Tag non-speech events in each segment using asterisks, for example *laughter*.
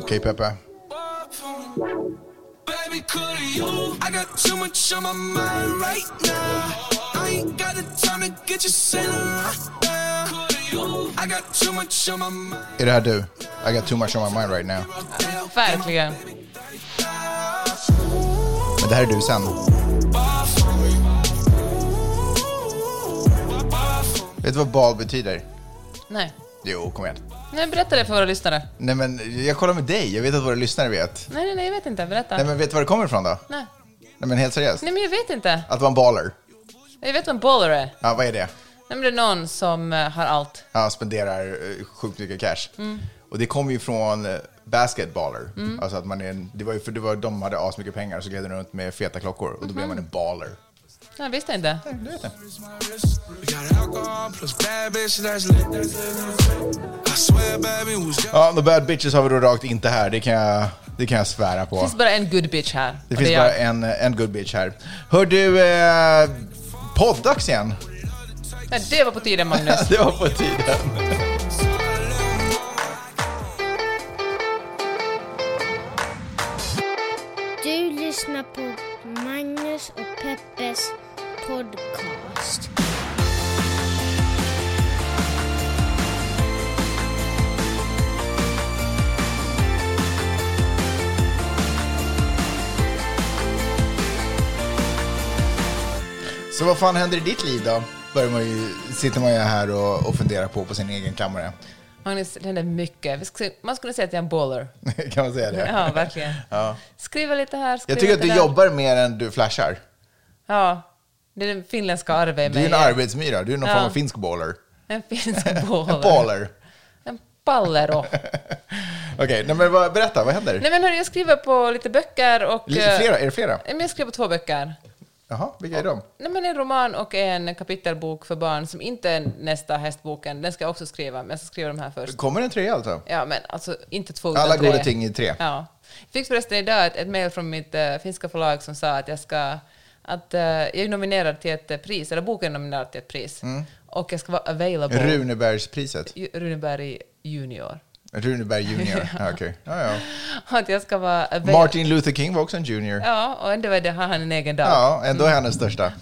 Okej Peppe. Baby, could you? I got too much on my mind right now. I ain't got the time to get you sailing right now. I got too much on my mind. Är det här du? I got too much on my mind right now. Verkligen. Det här är du sen. Vet du vad bal betyder? Nej. Jo, kom igen. Nej, berätta det för våra lyssnare. Nej men jag kollar med dig, jag vet att våra lyssnare vet. Nej, nej, nej, jag vet inte. Berätta. Nej men vet du var det kommer ifrån då? Nej. Nej men helt seriöst. Nej, men jag vet inte. Att vara en baller. Jag vet vad en baller är. Ja, vad är det? Nej, men det är någon som eh, har allt. Ja, spenderar eh, sjukt mycket cash. Mm. Och det kommer ju från basketballer. Alltså att man är en, det var ju för det var, de hade asmycket pengar så gled de runt med feta klockor och då blev man en baller. Jag visste inte. Det. Ja, the bad bitches har vi då rakt inte här, det kan jag, det kan jag svära Det på. finns bara en good bitch här. Det finns är bara jag. en, en good bitch här. Hör du, eh, poddags igen. Nej, det var på tiden, Magnus. *laughs* Det var på tiden. Lyssna på Magnus och Peppes podcast. Så vad fan händer i ditt liv då? Börjar man ju, sitter man ju här och, och funderar på på sin egen kammare. Magnus, det händer mycket. Man skulle säga att jag är en baller. *laughs* kan man säga det? Ja, verkligen. *laughs* Ja. Skriva lite här, skriva Jag tycker att du där. jobbar mer än du flashar. Ja, det är den finländska arvet i Du är en mig. arbetsmyra, du är någon Ja. form av finsk baller. En finsk *laughs* baller. En baller. En ballero. Okej, men vad, berätta, vad händer? Nej men hörru, jag skriver på lite böcker och... Lite eh, flera, är det flera? Jag skriver på två böcker. Jaha, vilka är de? Nej, men en roman och en kapitelbok för barn som inte är nästa hästboken. Den ska jag också skriva, men jag ska skriva de här först. Kommer en trea alltså? Ja, men alltså inte två utan Alla tre. goda ting i tre. Ja. Jag fick förresten idag ett, ett mejl från mitt uh, finska förlag som sa att jag ska... Att uh, jag är nominerad till ett eh, pris, eller boken är nominerad till ett pris. Mm. Och jag ska vara available. Runebergspriset? Runeberg junior. Runeberg junior, *laughs* ja, okej. Ja, ja. *laughs* Att jag ska vara. Martin Luther King var också en junior. Ja, och ändå är det, har han en egen dag. Ja, ändå är han den största.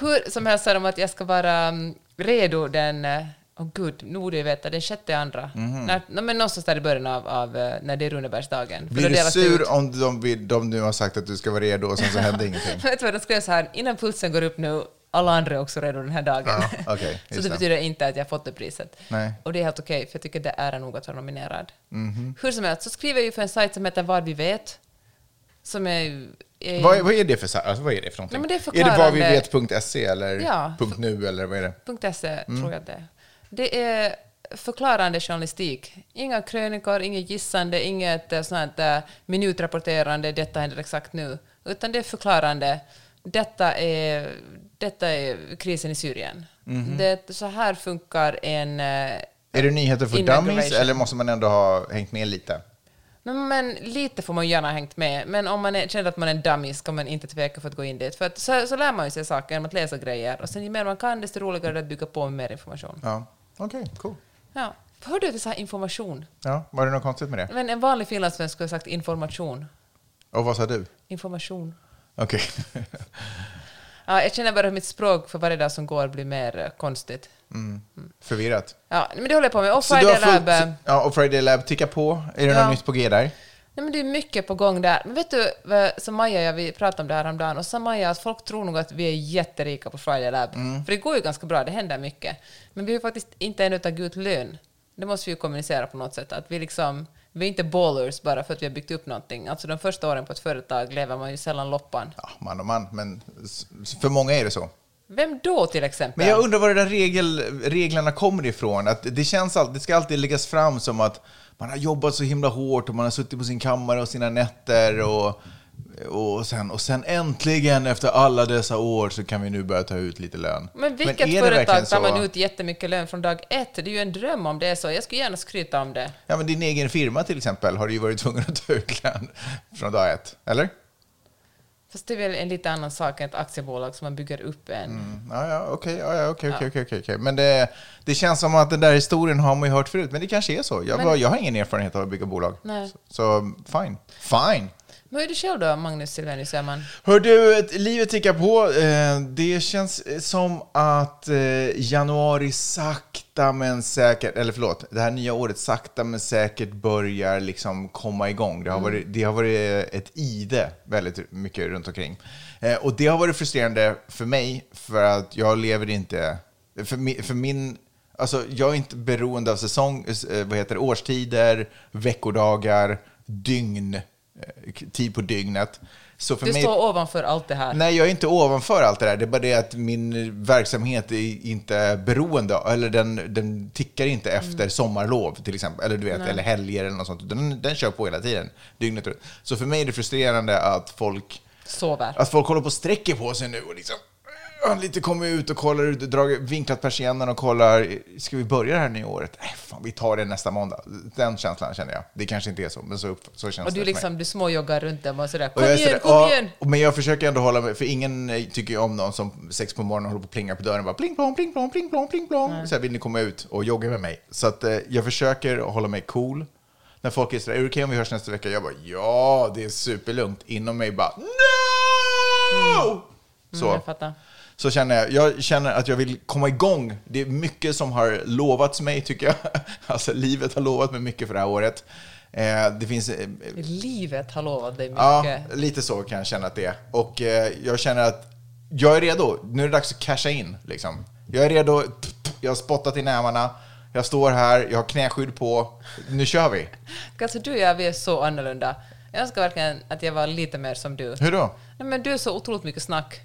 Hur som helst sa de att jag ska vara um, redo den... eh, Åh gud, nu borde jag veta, den sjätte andra. När, no, men någonstans där i början av, av eh, när det är Runebergsdagen. Blir du sur ut- om de, de nu har sagt att du ska vara redo och sen så händer *laughs* ingenting? Vet du vad, de skrev så här, innan pulsen går upp nu, alla andra är också redo den här dagen. Ja, okej, *laughs* så det det. betyder inte att jag fått det priset. Nej. Och det är helt okej, för jag tycker det är nog att vara nominerad. Mhm. Hur som helst, så skriver jag ju för en sajt som heter Vad vi vet. Som är... är Vad, vad är det för sa- alltså, vad är det för någonting? Nej, det är är det vad vi förklarande- vet.se eller Ja. .nu eller vad är det? .se Mm. tror jag det. Det är förklarande journalistik. Inga krönikor, inget gissande, inget eh, sånt här eh, minutrapporterande, detta händer exakt nu. Utan det är förklarande. Detta är, detta är krisen i Syrien. Mhm. Det, så här funkar en... eh, Är det nyheter för dummies eller måste man ändå ha hängt med lite? Men, men lite får man gärna ha hängt med. Men om man är, känner att man är en dummy ska man inte tveka för att gå in dit. För att så, så lär man ju sig saker genom att läsa grejer. Och sen ju mer man kan, desto roligare är det att bygga på med mer information. Ja, okej, cool. Ja. Hörde du att jag information? Ja, var det något konstigt med det? Men en vanlig finlandssvensk skulle ha sagt information. Och vad sa du? Information. Okej. *laughs* Ja, jag känner bara hur mitt språk för varje dag som går blir mer eh, konstigt. Mm. Förvirrat. Ja, men det håller jag på med. Och Så Friday har Lab... fullt, eh, ja, och Friday Lab tickar på. Är det Ja. något nytt på G där? Nej, men det är mycket på gång där. Men vet du, som Maja och jag, vi pratade om det här häromdagen, och sa Maja att folk tror nog att vi är jätterika på Friday Lab. Mm. För det går ju ganska bra, det händer mycket. Men vi har faktiskt inte ännu tagit ut lön. Det måste vi ju kommunicera på något sätt. Att vi liksom, vi är inte ballers bara för att vi har byggt upp någonting. Alltså de första åren på ett företag lever man ju sällan loppan. Ja, man och man, men för många är det så. Vem då till exempel? Men jag undrar var de där regel, reglerna kommer ifrån. Att det, känns alltid, det ska alltid läggas fram som att man har jobbat så himla hårt och man har suttit på sin kammare och sina nätter och, och, sen, och sen äntligen efter alla dessa år så kan vi nu börja ta ut lite lön. Men vilket verkligen företag tar man ut jättemycket lön från dag ett? Det är ju en dröm om det är så. Jag skulle gärna skryta om det. Ja, men din egen firma till exempel har du ju varit tvungen att ta ut lön från dag ett, eller? Fast det är väl en lite annan sak än ett aktiebolag som man bygger upp en. Mm, Ja, ja, okej, ja, ja, okej. Men det, det känns som att den där historien har man ju hört förut, men det kanske är så. Jag, Men- jag har ingen erfarenhet av att bygga bolag. Nej. Så, så fine. Fine. Hur är du själv då, Magnus Silvenius Öhman? Hör du, ett- livet tickar på. Eh, Det känns eh, som att eh, januari sakta men säkert, eller förlåt, det här nya året sakta men säkert börjar liksom komma igång. Det har varit, det har varit ett ide väldigt mycket runt omkring. Och det har varit frustrerande för mig, för att jag lever inte, för min, för min Alltså, jag är inte beroende av säsong, vad heter det, årstider, veckodagar, dygn, tid på dygnet. Så för Du mig, står ovanför allt det här. Nej, jag är inte ovanför allt det där. Det är bara det att min verksamhet är inte beroende, eller den, den tickar inte efter sommarlov till exempel, eller du vet, eller helger eller något sånt. Den, den kör på hela tiden, dygnet runt. Så för mig är det frustrerande att folk, Sover. att folk håller på och sträcker på sig nu och liksom ja, lite kommer ut och kollar ut, drar vinklat persiennen och kollar, ska vi börja det här nya året? Nej, fan, vi tar det nästa måndag. Den känslan känner jag. Det kanske inte är så, men så, så känns Och det du för mig. liksom, du småjoggar runt dem och sådär. Och Kom är igen, sådär, kom ja, igen! Men jag försöker ändå hålla mig, för ingen eh, tycker ju om någon som sex på morgonen håller på och plingar på dörren. Bara pling plong, pling plong, pling plong, pling plong. Så här, vill ni komma ut och jogga med mig? Så att eh, jag försöker hålla mig cool. När folk är sådär, är det okej om vi hörs nästa vecka? Jag bara, ja, det är superlugnt. Inom mig bara, no! Så. Mm, jag fattar. Så känner jag. Jag känner att jag vill komma igång. Det är mycket som har lovats mig, tycker jag. *laughs* Alltså, livet har lovat mig mycket för det här året. Eh, det finns... Eh, Livet har lovat dig Ja, mycket. lite så kan jag känna att det är. Och eh, jag känner att jag är redo. Nu är det dags att casha in. Liksom. Jag är redo. Jag har spottat i nävarna. Jag står här, jag har knäskydd på. Nu kör vi. *laughs* Alltså du och jag, vi är så annorlunda. Jag önskar verkligen att jag var lite mer som du. Hur då? Nej, men du är så otroligt mycket snack.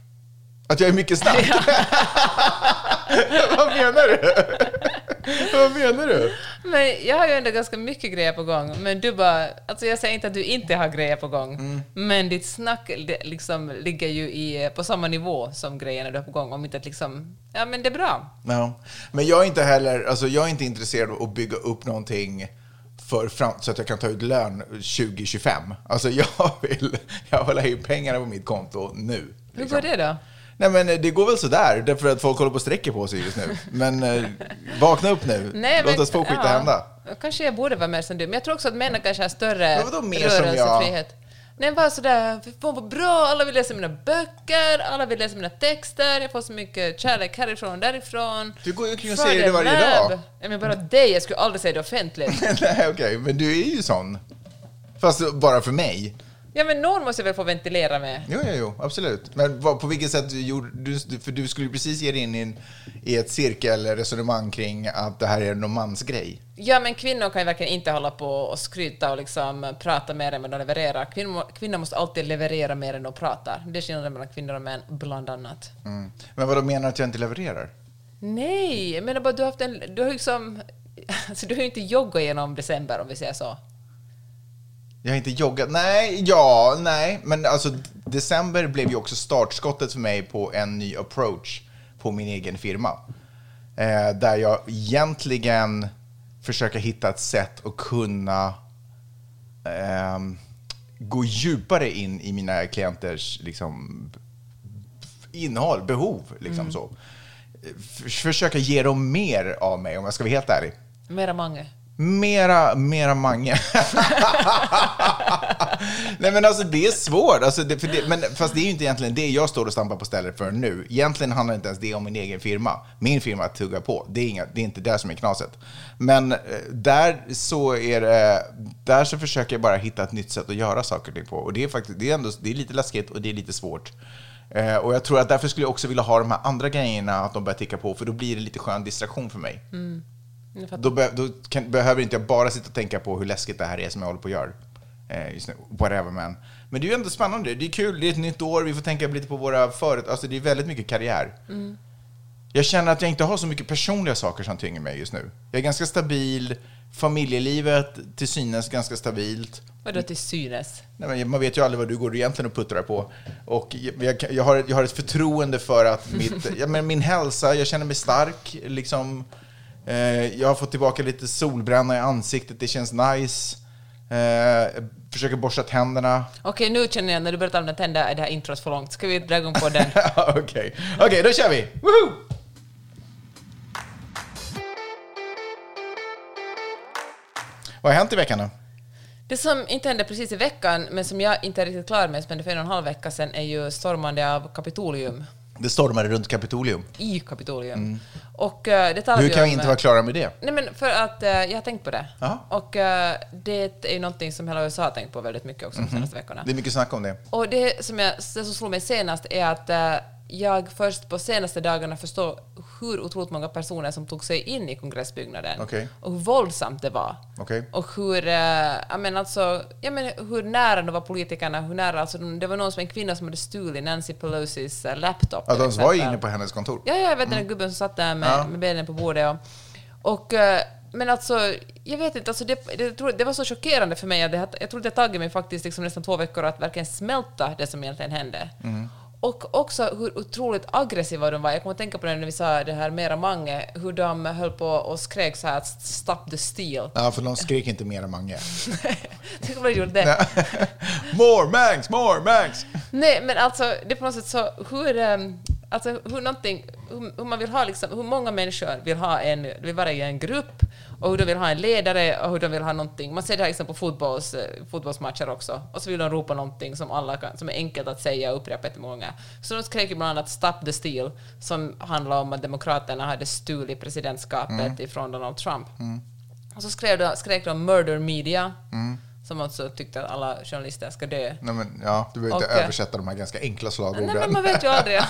Att jag är mycket snack? *laughs* Vad menar du? Vad menar du? Men jag har ju ändå ganska mycket grejer på gång. Men du bara... Alltså jag säger inte att du inte har grejer på gång. Mm. Men ditt snack liksom ligger ju i, på samma nivå som grejerna du har på gång. Om inte att liksom... Ja, men det är bra. Ja. Men jag är inte heller, alltså jag är inte intresserad av att bygga upp någonting för fram, så att jag kan ta ut lön 2025. Alltså jag vill, jag vill ha in pengarna på mitt konto nu. Hur liksom. går det då? Nej men eh, det går väl sådär, därför att folk håller på och sträcker på sig just nu. Men eh, vakna upp nu, Nej, låt men- oss få skita ja, hända. Kanske jag borde vara mer som du, men jag tror också att männen kanske har större Men vadå mer som jag? rörelsefrihet. Nej, bara sådär, fan vad bra, alla vill läsa mina böcker, alla vill läsa mina texter, jag får så mycket kärlek härifrån och därifrån. Du går ju omkring och säger det varje Lab. dag. Ja, men bara dig, jag skulle aldrig säga det offentligt. *laughs* Nej okej, men du är ju sån. Fast bara för mig. Ja, men någon måste väl få ventilera med. Jo, jo, jo, absolut. Men vad, på vilket sätt gjorde du, för du skulle precis ge dig in i, en, i ett cirkelresonemang kring att det här är en mansgrej. Ja, men kvinnor kan ju verkligen inte hålla på och skryta och liksom prata mer än vad de levererar. Kvinnor, kvinnor måste alltid leverera mer än de pratar. Det är skillnaden mellan kvinnor och män, bland annat. Mm. Men vad menar du att jag inte levererar? Nej, jag menar bara du har haft en... Du har liksom... *laughs* Alltså, du har ju inte joggat genom december, om vi säger så. Jag har inte joggat. Nej, ja, nej. Men alltså, december blev ju också startskottet för mig på en ny approach på min egen firma. Eh, där jag egentligen försöker hitta ett sätt att kunna ehm, gå djupare in i mina klienters liksom, innehåll, behov. Liksom så. F- försöka ge dem mer av mig, om jag ska vara helt ärlig. Mera mange. Mera, mera mange. *laughs* Nej men alltså det är svårt. Alltså, det, för det, men, fast det är ju inte egentligen det jag står och stampar på stället för nu. Egentligen handlar inte ens det om min egen firma. Min firma tuggar på. Det är, inga, det är inte det som är knaset. Men eh, där så är det, där så försöker jag bara hitta ett nytt sätt att göra saker och ting på. Och det är faktiskt, det är ändå, det är lite läskigt och det är lite svårt. Eh, och jag tror att därför skulle jag också vilja ha de här andra grejerna, att de börjar ticka på, för då blir det lite skön distraktion för mig. Fattar. Då, be, då kan, behöver inte jag bara sitta och tänka på hur läskigt det här är som jag håller på att göra. Eh, just nu. Whatever man. Men det är ju ändå spännande. Det är kul, det är ett nytt år, vi får tänka lite på våra företag. Alltså det är väldigt mycket karriär. Jag känner att jag inte har så mycket personliga saker som tynger mig just nu. Jag är ganska stabil, familjelivet till synes ganska stabilt. Vadå till synes? Nej, men man vet ju aldrig vad du går egentligen och puttrar på. Och jag, jag, har, jag har ett förtroende för att mitt, *laughs* ja, men min hälsa, jag känner mig stark. Liksom, jag har fått tillbaka lite solbränna i ansiktet, det känns nice. Eh, försöker borsta tänderna. Okej, nu känner jag när du börjar om tänder är det här introt för långt. Ska vi dra igång på den? *laughs* Okej, Okej, då kör vi! Woohoo! Vad har hänt i veckan då? Det som inte hände precis i veckan, men som jag inte är riktigt klar med, som hände för en och en halv vecka sedan, är ju stormande av Kapitolium. Det stormade runt Kapitolium. I Kapitolium. Och eh, det talar Hur kan vi inte eh, vara klara med det? Nej, men för att eh, jag har tänkt på det. Jaha. Och eh, det är ju någonting som hela USA har tänkt på väldigt mycket också de senaste veckorna. Det är mycket snack om det. Och det som, jag, det som slog mig senast är att eh, jag först på senaste dagarna förstår hur otroligt många personer som tog sig in i kongressbyggnaden Okej. och hur våldsamt det var. Okej. Och hur, eh, jag menar alltså, jag menar hur nära de var politikerna, hur nära, alltså de, det var någon som en kvinna som hade stulit Nancy Pelosis eh, laptop. Ja, de var inne på hennes kontor. Ja, ja, jag vet den där gubben som satt där med, Ja. med benen på bordet. Och, och, eh, men alltså, jag vet inte, alltså det, det, jag det var så chockerande för mig. Att det, jag tror det tagit mig faktiskt liksom nästan två veckor att verkligen smälta det som egentligen hände. Mm. Och också hur otroligt aggressiva de var. Jag kommer att tänka på det när vi sa det här mera Mange, hur de höll på och skrek så här att stop the steal. Ja, för de skrek inte mer än Mange. *laughs* Tänk om de gjorde det. more Mangs, more Mangs! Nej, men alltså det är på något sätt så hur, ehm, alltså, hur, någonting, hur, hur man vill ha liksom, hur många människor vill ha en, vill vara i en grupp och hur de vill ha en ledare och hur de vill ha någonting. Man ser det här liksom på fotbolls, fotbollsmatcher också. Och så vill de ropa någonting som alla kan, som är enkelt att säga och upprepa jättemånga. Så de skrek bland annat “Stop the steal” som handlar om att Demokraterna hade stulit presidentskapet ifrån Donald Trump. Och så skrev de, skrek de “Murder media” som alltså tyckte att alla journalister ska dö. Nej, men, ja, du behöver inte Och, eh, översätta de här ganska enkla Nej, slagorden. men man vet ju aldrig. *laughs*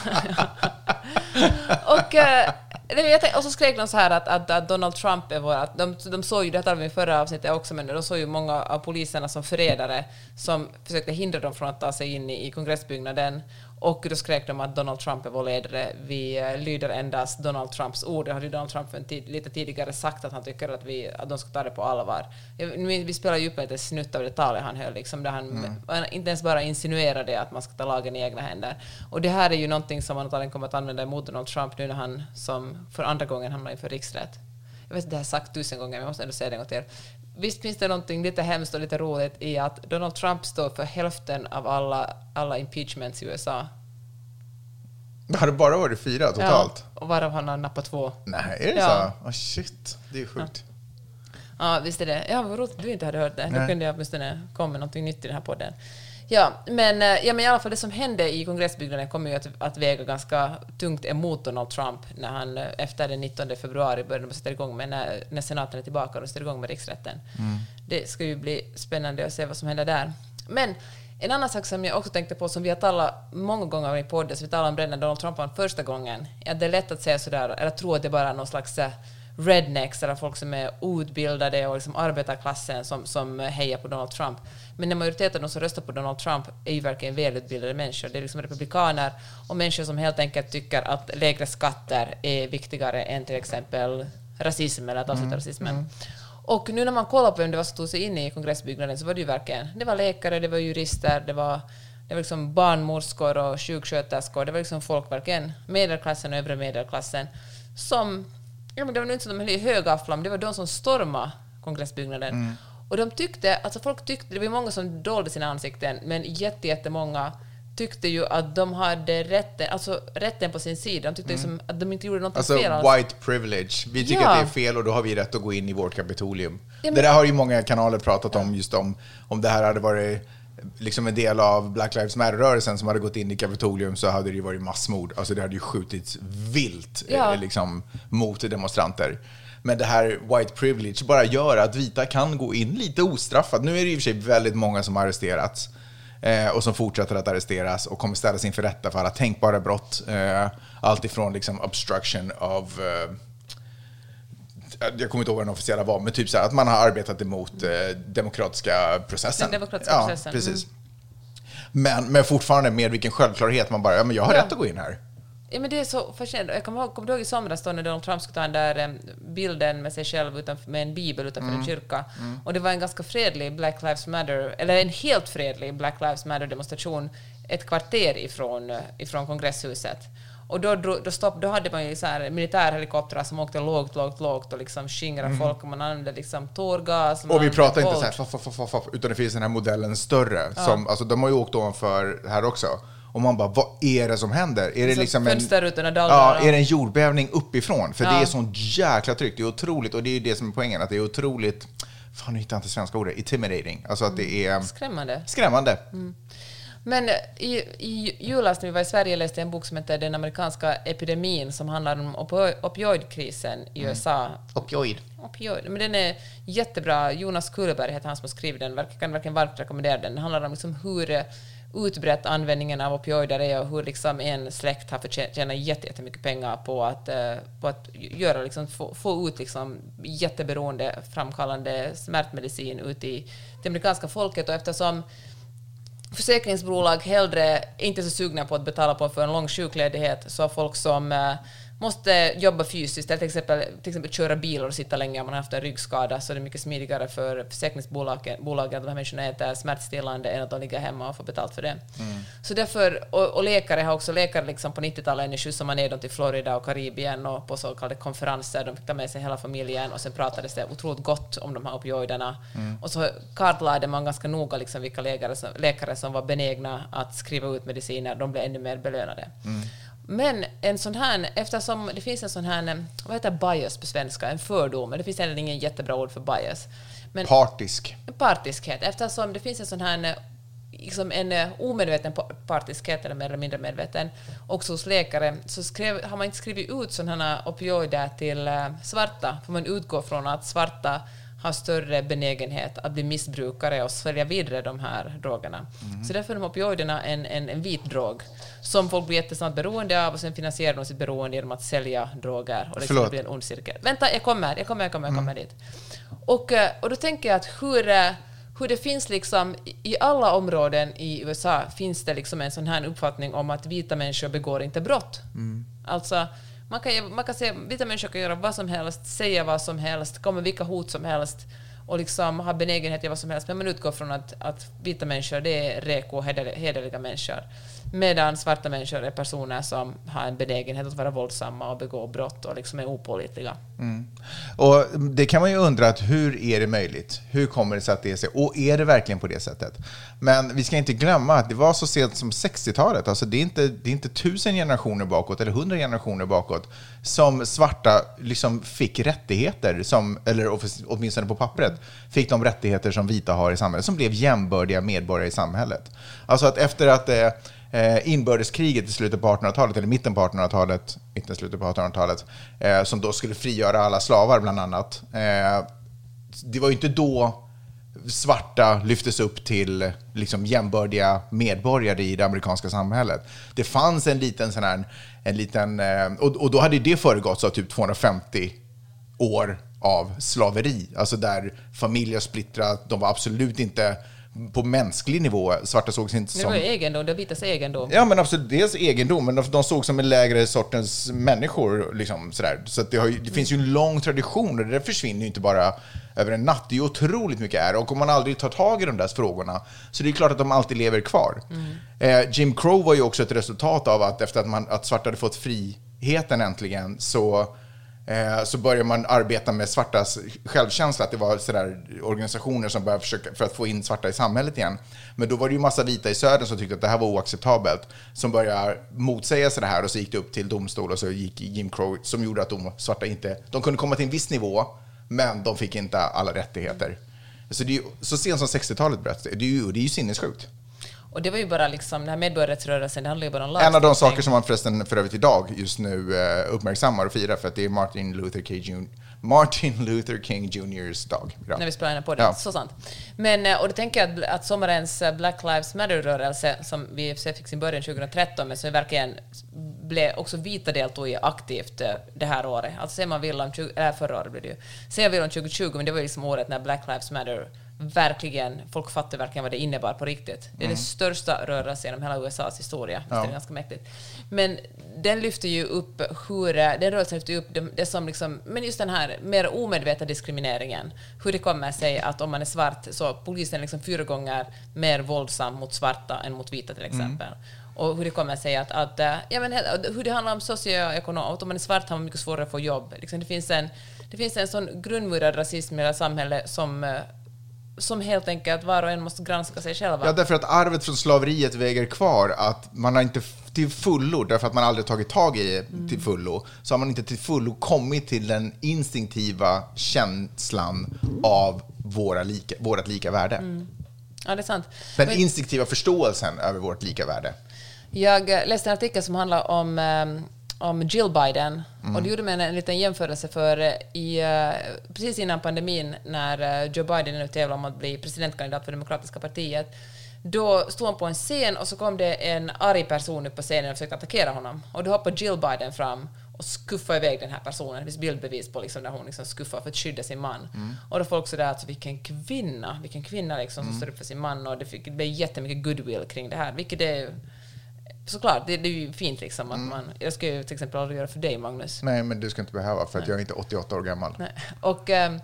och, eh, nej, och så skrek de så här att, att, att Donald Trump är vår... De, de såg ju, det talade vi om i förra avsnittet också, men de såg ju många av poliserna som förrädare som försökte hindra dem från att ta sig in i, i kongressbyggnaden. Och då skrek de att Donald Trump är vår ledare. Vi eh, lyder endast Donald Trumps ord. Det hade Donald Trump en tid, lite tidigare sagt att han tycker att, vi, att de ska ta det på allvar. Vi spelar ju upp ett snutt av det talet han höll, liksom, där han han inte ens bara insinuerade att man ska ta lagen i egna händer. Och det här är ju någonting som man antagligen kommer att använda emot Donald Trump nu när han som för andra gången hamnar inför riksrätt. Jag vet att det är sagt tusen gånger, men jag måste ändå säga det en gång till. Visst finns det någonting lite hemskt och lite roligt i att Donald Trump står för hälften av alla, alla impeachments i USA. Har det bara varit fyra totalt? Ja, och varav han har nappat två. Nej, är det Ja. så? Oh, shit, det är sjukt. Ja, visst är det. Ja, vad roligt att du inte hade hört det. Då Nej. kunde jag åtminstone komma med någonting nytt i den här podden. Ja, men, eh, ja, men i alla fall det som hände i kongressbyggnaden kommer ju att, att väga ganska tungt emot Donald Trump när han eh, efter den 19 februari började sätta igång med när, när senaten är tillbaka och sätter igång med riksrätten. Det ska ju bli spännande att se vad som händer där. Men en annan sak som jag också tänkte på, som vi har talat många gånger i podden, så vi talade om det när Donald Trump vann första gången, är att det är lätt att säga sådär, eller tro att det bara är någon slags eh, rednecks, eller folk som är outbildade och liksom arbetarklassen som, som hejar på Donald Trump. Men en majoritet av de som röstar på Donald Trump är ju verkligen välutbildade människor. Det är liksom republikaner och människor som helt enkelt tycker att lägre skatter är viktigare än till exempel rasism eller att avsluta rasismen. Och nu när man kollar på vem det var som tog sig in i kongressbyggnaden så var det ju verkligen, det var läkare, det var jurister, det var, det var liksom barnmorskor och sjuksköterskor, det var liksom folk verkligen, medelklassen och övre medelklassen, som, ja men det var nog inte så att de höll i högafflar, men det var de som stormade kongressbyggnaden. Och de tyckte, alltså folk tyckte, det var många som dolde sina ansikten, men jätte, jättemånga tyckte ju att de hade rätten, alltså rätten på sin sida. De tyckte liksom att de inte gjorde något Alltså fel alls. white privilege. Vi tycker Ja. att det är fel och då har vi rätt att gå in i vårt Kapitolium. Ja, men- Det där har ju många kanaler pratat om, just om, om det här hade varit liksom en del av Black Lives Matter-rörelsen som hade gått in i Kapitolium så hade det ju varit massmord. Alltså det hade ju skjutits vilt Ja. eh, liksom, mot demonstranter. Men det här white privilege bara gör att vita kan gå in lite ostraffat. Nu är det i och för sig väldigt många som har arresterats eh, och som fortsätter att arresteras och kommer ställas inför rätta för alla tänkbara brott. Eh, allt ifrån liksom obstruction of eh, jag kommer inte ihåg vad den officiella var, men typ så här att man har arbetat emot eh, demokratiska processen. Den demokratiska ja, processen, Precis. Men, men fortfarande med vilken självklart man bara, ja men jag har Ja. rätt att gå in här. Ja, men det är så fascinerande. Jag kommer ihåg, kommer du ihåg i somras då när Donald Trump skulle ta den där bilden med sig själv utanför, med en bibel utanför Mm. en kyrka? Och det var en ganska fredlig Black Lives Matter, eller en helt fredlig Black Lives Matter-demonstration ett kvarter ifrån, ifrån kongresshuset. Och då, då, stopp, då hade man ju så här militärhelikoptrar som åkte lågt, lågt, lågt och liksom skingrade folk och man använde liksom tårgas. Och vi pratar inte våld. så här, faff, faff, faff, faff, utan det finns den här modellen större. Som, alltså, de har ju åkt ovanför här också. Och man bara, vad är det som händer? Är det Så liksom en, ja, ja. är det en jordbävning uppifrån? För det Ja. är sånt jäkla tryck. Det är otroligt, och det är ju det som är poängen, att det är otroligt, fan nu hittar jag inte svenska ordet, intimidating. Alltså att det är Skrämmande. skrämmande. Men i, i julas när vi var i Sverige läste jag en bok som heter Den amerikanska epidemin som handlar om opo- opioidkrisen i USA. Opioid. Opioid. Men den är jättebra. Jonas Kullberg heter han som har skrivit den. Jag kan verkligen varmt rekommendera den. Den handlar om liksom hur eh, utbrett användningen av opioider är och hur liksom en släkt har jätte- jättemycket pengar på att, eh, på att göra, liksom, få, få ut liksom jätteberoende framkallande smärtmedicin ut i det amerikanska folket. Och eftersom försäkringsbolag hellre inte är så sugna på att betala på för en lång sjukledighet så har folk som eh, måste jobba fysiskt, eller till exempel, till exempel köra bil och sitta länge om man har haft en ryggskada, så är det mycket smidigare för försäkringsbolagen bolagen att de här människorna äter smärtstillande än att de ligger hemma och får betalt för det. Så därför, och, och läkare har också, läkare liksom på 90-talet skjutsade man ner dem till Florida och Karibien och på så kallade konferenser, de fick ta med sig hela familjen och sen pratades det otroligt gott om de här opioiderna. Och så kartlade man ganska noga liksom vilka läkare som, läkare som var benägna att skriva ut mediciner, de blev ännu mer belönade. Men en sån här, eftersom det finns en sån här, vad heter bias på svenska, en fördom, men det finns heller ingen jättebra ord för bias. Men Partisk. partiskhet, eftersom det finns en sån här liksom en eh, omedveten pa- partiskhet, eller mer eller mindre medveten, också hos läkare, så skrev, har man inte skrivit ut sådana opioider till eh, svarta, för man utgår från att svarta har större benägenhet att bli missbrukare och svälja vidare de här drogerna. Så därför är de opioiderna en, en, en vit drog som folk blir jättesnabbt beroende av och sen finansierar de sitt beroende genom att sälja droger. Och det blir en ond cirkel. Vänta, jag kommer, jag kommer, jag kommer, jag kommer dit. Och, eh, och då tänker jag att hur, eh, hur det finns liksom, i- alla områden i USA finns det liksom en sån här uppfattning om att vita människor begår inte brott. Alltså, man kan, man kan säga vita människor kan göra vad som helst, säga vad som helst, komma vilka hot som helst och liksom ha benägenhet att göra vad som helst, men man utgår från att, att vita människor det är reko och hederliga människor. Medan svarta människor är personer som har en benägenhet att vara våldsamma och begå brott och liksom är opålitliga. Mm. Och det kan man ju undra, att hur är det möjligt? Hur kommer det sig att det är så? Och är det verkligen på det sättet? Men vi ska inte glömma att det var så sent som 60-talet, alltså det är inte, det är inte tusen generationer bakåt eller hundra generationer bakåt som svarta liksom fick rättigheter, som, eller åtminstone på pappret, fick de rättigheter som vita har i samhället, som blev jämbördiga medborgare i samhället. Alltså att efter att eh, eh, inbördeskriget i slutet på 1800-talet, eller mitten på 1800-talet, mitten slutet på 1800-talet, eh, som då skulle frigöra alla slavar bland annat. Eh, det var ju inte då svarta lyftes upp till liksom jämbördiga medborgare i det amerikanska samhället. Det fanns en liten sån här, en liten, eh, och, och då hade det föregåtts av typ 250 år av slaveri, alltså där familjer splittrat, de var absolut inte på mänsklig nivå, svarta sågs inte Det som... var ju egendom, det vitas egendom. Ja, men absolut. Dels egendom, men de, de såg som en lägre sortens människor. Liksom, sådär. Så det, har, det finns ju en lång tradition och det där försvinner ju inte bara över en natt. Det är ju otroligt mycket är och om man aldrig tar tag i de där frågorna så det är klart att de alltid lever kvar. Eh, Jim Crow var ju också ett resultat av att efter att, man, att svarta hade fått friheten äntligen så eh, så började man arbeta med svartas självkänsla, att det var sådär organisationer som började försöka för att få in svarta i samhället igen. Men då var det ju massa vita i södern som tyckte att det här var oacceptabelt, som började motsäga sig det här och så gick det upp till domstol och så gick Jim Crow som gjorde att de svarta inte, de kunde komma till en viss nivå, men de fick inte alla rättigheter. Så, det är ju, så sent som 60-talet bröts det. Det är ju, det är ju sinnessjukt. Och det var ju bara liksom, den här medborgarrättsrörelsen, det handlar ju bara om En av de lagstiftning. saker som man förresten för övrigt idag just nu eh, uppmärksammar och firar för att det är Martin Luther King, Jr. Martin *laughs* Luther King Jr.'s dag. idag. när vi spelar in på det. Ja. Så sant. Men, eh, och då tänker jag att, att sommarens eh, Black Lives Matter-rörelse, som vi fick sin början 2013, men som verkligen blev, också vita deltog i aktivt det här året. Alltså säger man vill om, 20, eller förra året blev det ju. Säger man vill om 2020, men det var ju liksom året när Black Lives Matter verkligen, folk fattade verkligen vad det innebar på riktigt. Det är den största rörelsen genom hela USAs historia. Är det ganska mäktigt. Men den lyfter ju upp hur, eh, den rörelsen lyfter upp det, det som liksom, men just den här mer omedvetna diskrimineringen. Hur det kommer sig att om man är svart så polisen är liksom fyra gånger mer våldsam mot svarta än mot vita till exempel. och hur det kommer sig att, att eh, ja, men, he- hur det handlar om socioekonom, att om man är svart har man mycket svårare att få jobb. Liksom, det, finns en, det finns en sån grundmurad rasism i hela samhället som, eh, som helt enkelt var och en måste granska sig själva. Ja, därför att arvet från slaveriet väger kvar. Att man har inte till fullo, därför att man aldrig tagit tag i det till fullo, så har man inte till fullo kommit till den instinktiva känslan av våra lika, vårt lika värde. Ja, det är sant. Den instinktiva förståelsen över vårt lika värde. Jag eh, läste en artikel som handlar om, eh, om Jill Biden. Mm. Och det gjorde mig en, en liten jämförelse för eh, i, eh, precis innan pandemin när eh, Joe Biden nu tävlade om att bli presidentkandidat för Demokratiska partiet. Då stod han på en scen och så kom det en arg person upp på scenen och försökte attackera honom. Och då hoppade Jill Biden fram och skuffade iväg den här personen. Det finns bildbevis på liksom, när hon liksom skuffar för att skydda sin man. Mm. Och då folk sådär, alltså vilken kvinna, vilken kvinna liksom som står upp för sin man och det, fick, det blev jättemycket goodwill kring det här, vilket är såklart, det, det är ju fint liksom att man, jag ska ju till exempel aldrig göra för dig Magnus. Nej, men du ska inte behöva, för att jag är inte 88 år gammal. Nej. Och, ehm,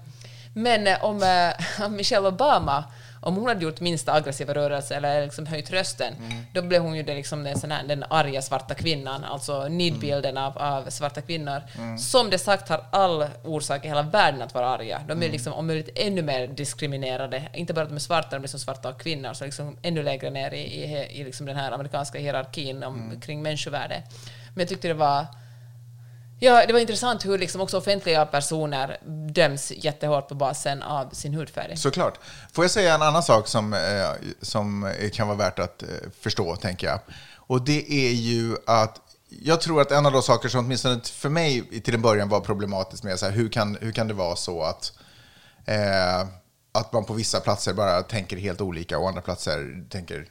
men eh, om, eh, *laughs* om Michelle Obama, om hon hade gjort minsta aggressiva rörelse eller liksom höjt rösten, då blev hon ju den, liksom den, sån här, den arga svarta kvinnan, alltså nidbilden av, av svarta kvinnor. Som det sagt har all orsak i hela världen att vara arga. De är liksom om möjligt ännu mer diskriminerade. Inte bara att de är svarta, de är som svarta och kvinnor, så liksom ännu lägre ner i, i, i liksom den här amerikanska hierarkin om, kring människovärde. Men jag tyckte det var Ja, det var intressant hur liksom också offentliga personer döms jättehårt på basen av sin hudfärg. Såklart. Får jag säga en annan sak som, eh, som kan vara värt att eh, förstå, tänker jag. Och det är ju att jag tror att en av de saker som åtminstone för mig till en början var problematiskt med så här, hur, kan, hur kan det vara så att, eh, att man på vissa platser bara tänker helt olika och andra platser tänker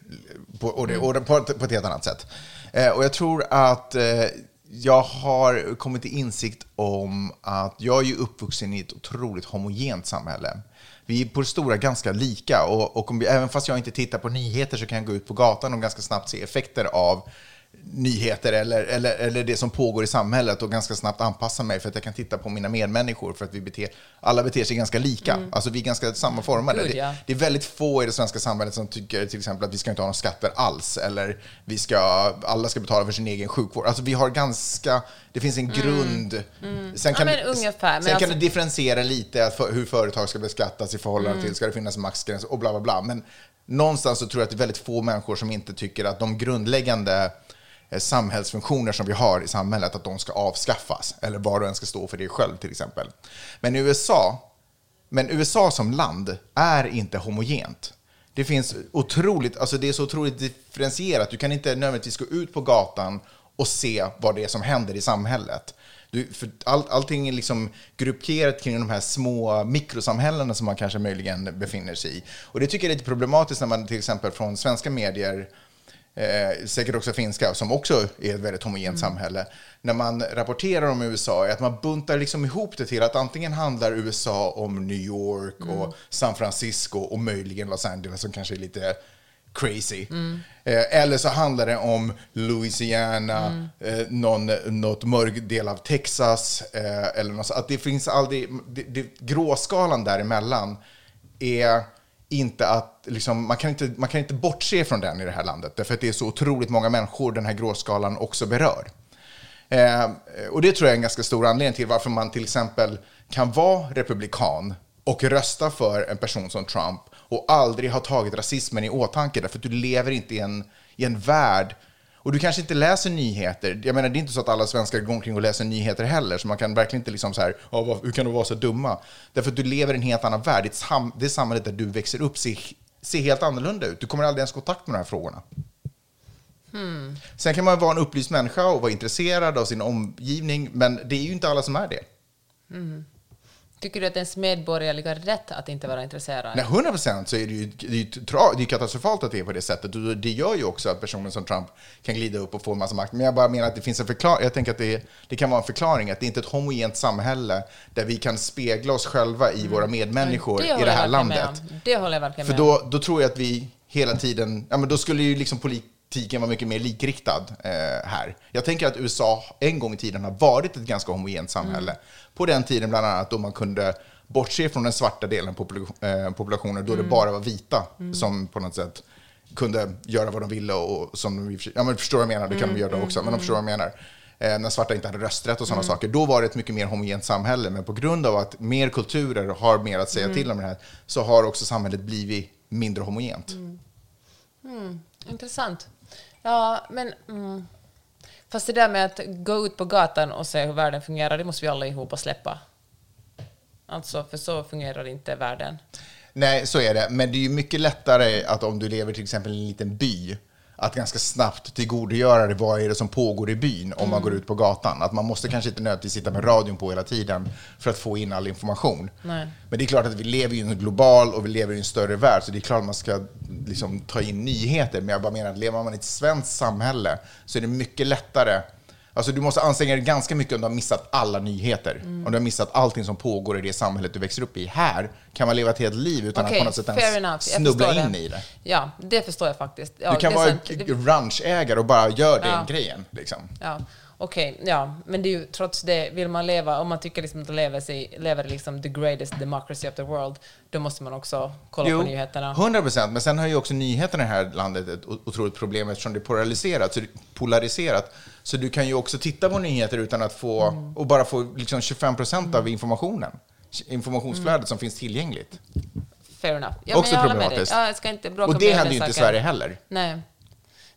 på, och det, och det, på, på ett helt annat sätt. Eh, och jag tror att eh, jag har kommit till insikt om att jag är ju uppvuxen i ett otroligt homogent samhälle. Vi är på det stora ganska lika och, och om vi, även fast jag inte tittar på nyheter så kan jag gå ut på gatan och ganska snabbt se effekter av nyheter eller, eller, eller det som pågår i samhället och ganska snabbt anpassa mig för att jag kan titta på mina medmänniskor för att vi beter, alla beter sig ganska lika. Alltså vi är ganska sammanformade. Gud, ja. det, det är väldigt få i det svenska samhället som tycker till exempel att vi ska inte ha några skatter alls eller vi ska, alla ska betala för sin egen sjukvård. Alltså vi har ganska, det finns en grund. Sen kan, Mm. Ja, men ungefär, men sen kan alltså- det differentiera lite för, hur företag ska beskattas i förhållande Mm. till, ska det finnas maxgräns och bla bla bla. Men någonstans så tror jag att det är väldigt få människor som inte tycker att de grundläggande Eh, samhällsfunktioner som vi har i samhället, att de ska avskaffas. Eller var och en ska stå för det själv till exempel. Men USA, men USA som land är inte homogent. Det finns otroligt, alltså det är så otroligt differentierat. Du kan inte nödvändigtvis gå ut på gatan och se vad det är som händer i samhället. Du, för all, allting är liksom grupperat kring de här små mikrosamhällena som man kanske möjligen befinner sig i. Och det tycker jag är lite problematiskt när man till exempel från svenska medier eh, säkert också finska, som också är ett väldigt homogent samhälle, när man rapporterar om USA är att man buntar liksom ihop det till att antingen handlar USA om New York och San Francisco och möjligen Los Angeles som kanske är lite crazy. Eh, eller så handlar det om Louisiana, eh, någon, något mörk del av Texas. Eh, eller något, att det finns aldrig, det, det, gråskalan däremellan är inte att, liksom, man, kan inte, man kan inte bortse från den i det här landet, därför att det är så otroligt många människor den här gråskalan också berör. Eh, och det tror jag är en ganska stor anledning till varför man till exempel kan vara republikan och rösta för en person som Trump och aldrig ha tagit rasismen i åtanke, därför att du lever inte i en, i en värld och du kanske inte läser nyheter. Jag menar, det är inte så att alla svenskar går omkring och läser nyheter heller, så man kan verkligen inte liksom så här, hur kan du vara så dumma? Därför att du lever i en helt annan värld. Det samhället där du växer upp ser, ser helt annorlunda ut. Du kommer aldrig ens i kontakt med de här frågorna. Sen kan man vara en upplyst människa och vara intresserad av sin omgivning, men det är ju inte alla som är det. Tycker du att ens medborgerliga rätt att inte vara intresserad? Nej, 100 procent så är det ju, det är tra- det är katastrofalt att det är på det sättet. Och det gör ju också att personer som Trump kan glida upp och få en massa makt. Men jag bara menar att det finns en förklaring. Jag tänker att det, det kan vara en förklaring att det inte är ett homogent samhälle där vi kan spegla oss själva i våra medmänniskor Det i det här landet. Det håller jag verkligen För med om. då, då tror jag att vi hela tiden, ja men då skulle ju liksom politiken vara mycket mer likriktad eh, här. Jag tänker att USA en gång i tiden har varit ett ganska homogent samhälle. På den tiden bland annat då man kunde bortse från den svarta delen popula- eh, populationen, då det bara var vita som på något sätt kunde göra vad de ville och som de, ja men förstår vad jag menar, det kan de göra då också, men de förstår vad jag menar. Eh, när svarta inte hade rösträtt och sådana saker, då var det ett mycket mer homogent samhälle, men på grund av att mer kulturer har mer att säga till om det här, så har också samhället blivit mindre homogent. Intressant. Ja, men... Fast det där med att gå ut på gatan och se hur världen fungerar, det måste vi alla ihop och släppa. Alltså, för så fungerar inte världen. Nej, så är det. Men det är ju mycket lättare att om du lever till exempel i en liten by, att ganska snabbt tillgodogöra dig vad är det som pågår i byn om man går ut på gatan. Att man måste kanske inte nödvändigtvis sitta med radion på hela tiden för att få in all information. Nej. Men det är klart att vi lever i en global och vi lever i en större värld, så det är klart att man ska liksom ta in nyheter. Men jag bara menar att lever man i ett svenskt samhälle så är det mycket lättare Alltså du måste anstränga dig ganska mycket om du har missat alla nyheter. Mm. Om du har missat allting som pågår i det samhället du växer upp i. Här kan man leva ett helt liv utan Okej, att på något sätt ens enough. Snubbla in det. i det. Ja, det förstår jag faktiskt. Ja, Du kan vara ranchägare och bara gör den Ja. grejen. Liksom. Ja, okej, ja, men det är ju trots det, vill man leva, om man tycker liksom att man lever, sig, lever liksom the greatest democracy of the world, då måste man också kolla på nyheterna. 100 procent. Men sen har ju också nyheterna i det här landet ett otroligt problem eftersom det är polariserat. Så, polariserat. så du kan ju också titta på nyheter utan att få, Mm. och bara få liksom 25 procent av informationen. Informationsflödet som finns tillgängligt. Fair enough. Ja, Också problematiskt. Ja, jag ska inte bråka Och det händer ju inte i. Sverige heller. Nej.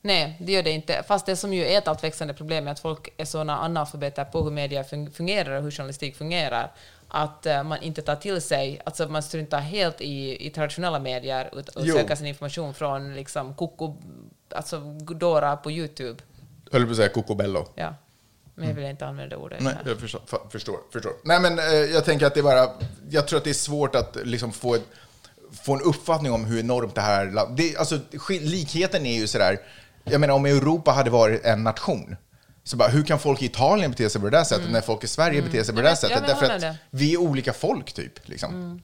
Nej, det gör det inte. Fast det som ju är ett allt växande problem är att folk är sådana analfabeter på hur media fun- fungerar och hur journalistik fungerar, att eh, man inte tar till sig, alltså man struntar helt i, i traditionella medier och, och söker sin information från liksom Koko, alltså Dora på YouTube. Höll på att säga Cocobello. Ja. Men jag vill inte använda ordet Nej, jag förstår. förstår, förstår. Nej, men eh, jag tänker att det är bara... Jag tror att det är svårt att liksom få, ett, få en uppfattning om hur enormt det här... Det, alltså, likheten är ju sådär... Jag menar, om Europa hade varit en nation, så bara, hur kan folk i Italien bete sig på det där sättet när folk i Sverige beter sig på det där Mm. Ja, ja, sättet? jag Därför att det. vi är olika folk, typ. Liksom.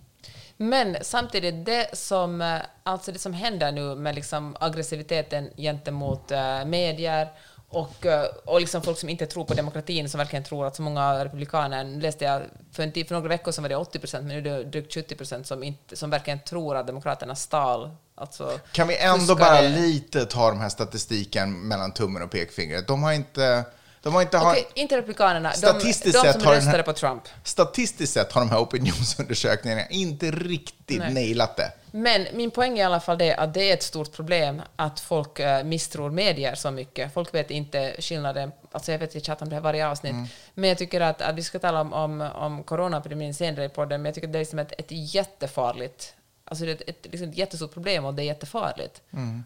Men samtidigt, det som, eh, alltså det som händer nu med liksom aggressiviteten gentemot eh, medier och, eh, och liksom folk som inte tror på demokratin, som verkligen tror att så många republikaner, läste jag för, en för några veckor sedan var det 80 procent, men nu är det drygt 70 procent som, inte- som verkligen tror att demokraterna stal. Alltså, Kan vi ändå bara lite ta de här statistiken mellan tummen och pekfingret? De har inte... De har inte... har- Okej, inte republikanerna, de, de Statistiskt som har röstade här- på Trump. Statistiskt sett har de här opinionsundersökningarna inte riktigt Nej. nailat det. Men min poäng är i alla fall det att det är ett stort problem att folk eh, misstror medier så mycket. Folk vet inte skillnaden. Alltså jag vet jag tjatar om det här varje avsnitt. Men jag tycker att, att vi ska tala om, om, om coronaepidemin senare i podden, men jag tycker att det är som ett, ett jättefarligt Alltså det är ett, ett, liksom ett jättestort problem och det är jättefarligt.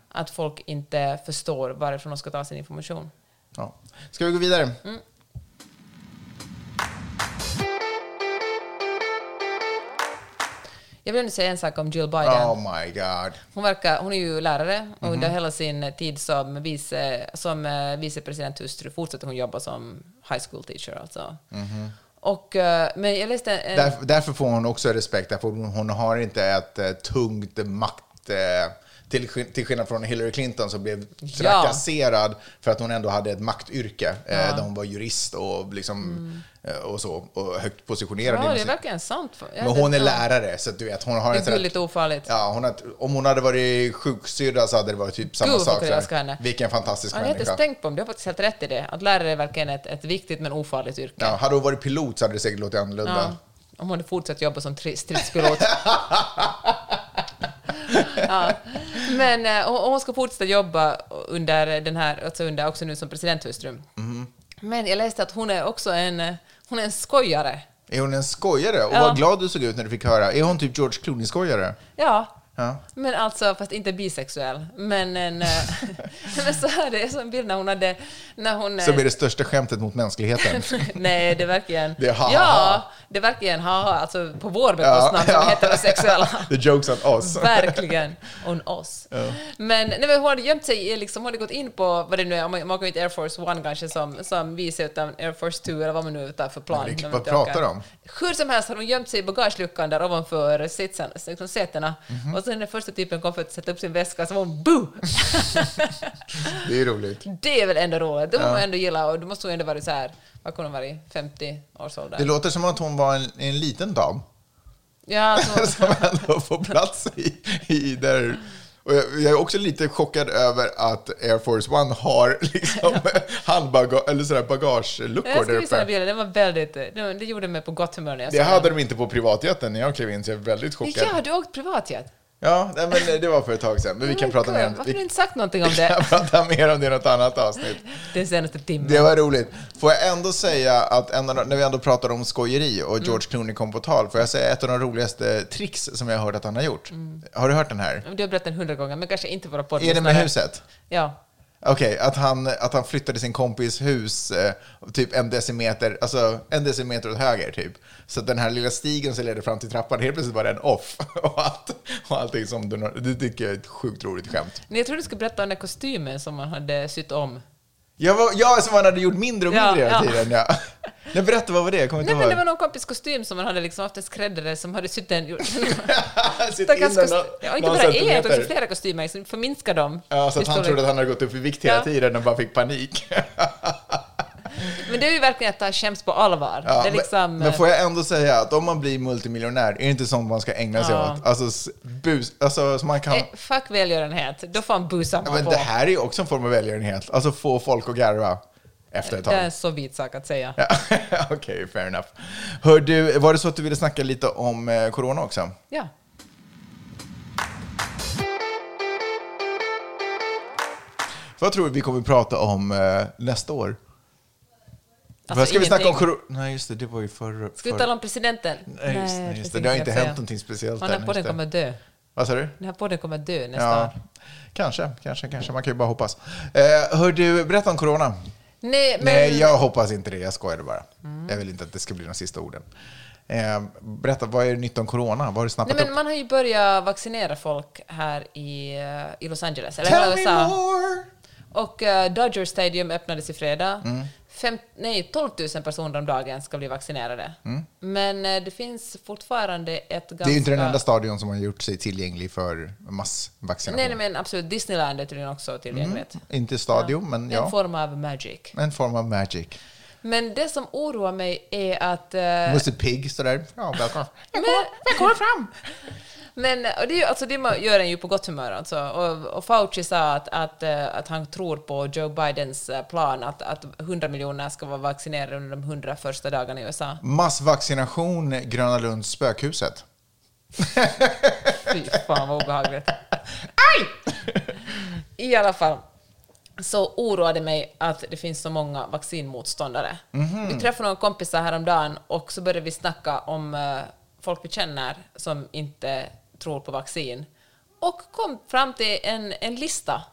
Att folk inte förstår varifrån de ska ta sin information. Ja. Ska vi gå vidare? Jag vill ändå säga en sak om Jill Biden. Oh my god. Hon, verkar, hon är ju lärare Mhm. och under hela sin tid som, vice, som eh, vicepresidenthustru fortsätter hon jobba som high school teacher. Alltså. Och, eh, men jag läste en... Där, därför får hon också respekt, därför hon, hon har inte ett eh, tungt makt... Eh, till, till skillnad från Hillary Clinton som blev trakasserad för att hon ändå hade ett maktyrke. Eh, där hon var jurist och, liksom, eh, och så, och högt positionerad. Mm. ja, det är verkligen sant. Ja, Men hon är lärare, så du vet, hon har Det är gulligt och ofarligt. Ja, hon har, om hon hade varit sjuksyrra så hade det varit typ samma Gud, sak. henne. Vilken fantastisk Ja, jag har inte människa. tänkt på det, du har faktiskt helt rätt i det. Att lärare är verkligen ett, ett viktigt men ofarligt yrke. Ja, hade hon varit pilot så hade det säkert låtit annorlunda. Ja, om hon hade fortsatt jobba som tri- stridspilot. *laughs* ja. *laughs* Men eh, och- och hon ska fortsätta jobba under den här, alltså under, också nu som presidenthustru. Mhm. Men jag läste att hon är också en, eh, hon är en skojare. Är hon en skojare? Och Ja. vad glad du såg ut när du fick höra. Är hon typ George Clooney-skojare? Ja, Ja. men alltså, fast inte bisexuell. Men en... eh, *laughs* men så här, det är så en bild när hon hade... När hon, eh, Som är det största skämtet mot mänskligheten. *laughs* Nej, det är verkligen... Det är ha, ha, ja, det är verkligen haha, alltså på vår bekostnad som heterosexuella. *laughs* The joke's on us. Verkligen. On oss. Men, nej, men hon hade gömt sig, liksom, hon hade gått in på, vad det nu är, om man åker inte Air Force One kanske som, som vice utan Air Force 2 eller vad man nu tar för plan. Man vad pratar du om? Hur som helst hade hon gömt sig i bagageluckan där ovanför sitsen, liksom sätena. Mhm. Och sen när första typen kom för att sätta upp sin väska så var hon boo! *laughs* Det är roligt. Det är väl ändå roligt. Det får man ändå gilla och då måste hon ändå varit så här, vad kunde hon varit, 50 års ålder? Det låter som att hon var en, en liten dam Ja, alltså, *laughs* som ändå får plats i, i där Och jag, jag är också lite chockad över att Air Force One har *laughs* liksom *laughs* handbagage, eller sådär bagageluckor Jag där uppe. bilden, den var väldigt... Det det gjorde mig på gott humör när jag Det hade den. de inte på privatjeten när jag klev in, så jag är väldigt chockad. Ja, du har åkt privatjet. Ja, nej, men det var för ett tag sedan. Men vi kan Oh prata God, mer om Varför har du vi inte sagt någonting om kan det prata mer om det i något annat avsnitt. den senaste timmen? Det var roligt. Får jag ändå säga att de, när vi ändå pratar om skojeri och Mm. George Clooney kom på tal, får jag säga ett av de roligaste tricks som jag har hört att han har gjort. Mm. Har du hört den här? Du har berättat den hundra gånger, men kanske inte våra Är det poddlyssnare. med huset? Ja. Okej, att, han, att han flyttade sin kompis hus eh, typ en decimeter, alltså en decimeter åt höger typ. Så den här lilla stigen som leder fram till trappan, helt plötsligt var den off. *laughs* och, allt, och allting som du... Det tycker jag är ett sjukt roligt skämt. Nej, jag tror du skulle berätta om den kostymen som man hade sytt om. Jag var, ja, som han hade gjort mindre och Ja, mindre hela ja. tiden. Ja. Nej, berätta, vad var det? Jag kommer inte Nej, men det ihåg. var någon kompis kostym som man hade liksom haft en skräddare som hade sytt gjort- *laughs* Sitt Stackars in den kost- nå- Ja, inte bara en, utan flera kostymer, liksom förminska dem. Ja, så att han trodde att han hade gått upp i vikt hela Ja. tiden och bara fick panik. *laughs* Men det är ju verkligen att ta skäms på allvar. Ja, det är liksom... men, men får jag ändå säga att om man blir multimiljonär, är det inte sånt man ska ägna sig Ja. åt? Alltså, bus, alltså så man kan... eh, fuck välgörenhet, då får man busa Ja, man men på. det här är ju också en form av välgörenhet. Alltså få folk att garva efter ett Det är tag. så vit sak att säga. *laughs* Ja, Okej, fair enough. Hör du, var det så att du ville snacka lite om eh, corona också? Ja. Vad tror du vi kommer prata om eh, nästa år? Alltså, Vad ska vi snacka om ingenting. corona? Nej, just det, det var ju förra... Ska vi tala om presidenten? Nej, just, nej, just det. Det har inte hänt någonting speciellt Den än, podden just det. kommer dö. Vad sa du? Den här podden kommer dö nästa Ja, år. kanske, kanske, kanske. Man kan ju bara hoppas. Eh, hör du, berätta om corona. Nej, men... Nej, jag hoppas inte det. Jag skojade bara. Jag vill inte att det ska bli de sista orden. Eh, berätta, vad är nytt om corona? Vad har du snappat Nej, men upp? man har ju börjat vaccinera folk här i, eh, i Los Angeles, eller Tell me USA. more! Och uh, Dodger Stadium öppnades i fredag. Mm. Fem, nej, 12 000 personer om dagen ska bli vaccinerade. Men eh, det finns fortfarande ett ganska... Mm. Det är ju inte den enda stadion som har gjort sig tillgänglig för massvaccination. Nej, nej, men absolut. Disneyland är tydligen också tillgängligt. Inte stadion, men En ja. form av magic. En form av magic. Men det som oroar mig är att... eh, Musse Pigg står där. Ja, välkommen. Men, välkommen fram! Men och det, alltså, det gör en ju på gott humör. Alltså. Och, och Fauci sa att, att, eh, att han tror på Joe Bidens eh, plan att, att 100 miljoner ska vara vaccinerade under de 100 första dagarna i USA. Massvaccination Gröna Lunds spökhuset. *laughs* Fy fan vad obehagligt. Aj! I alla fall så oroade mig att det finns så många vaccinmotståndare. Vi träffade några kompisar häromdagen och så började vi snacka om eh, folk vi känner som inte tror på vaccin och kom fram till en, en lista.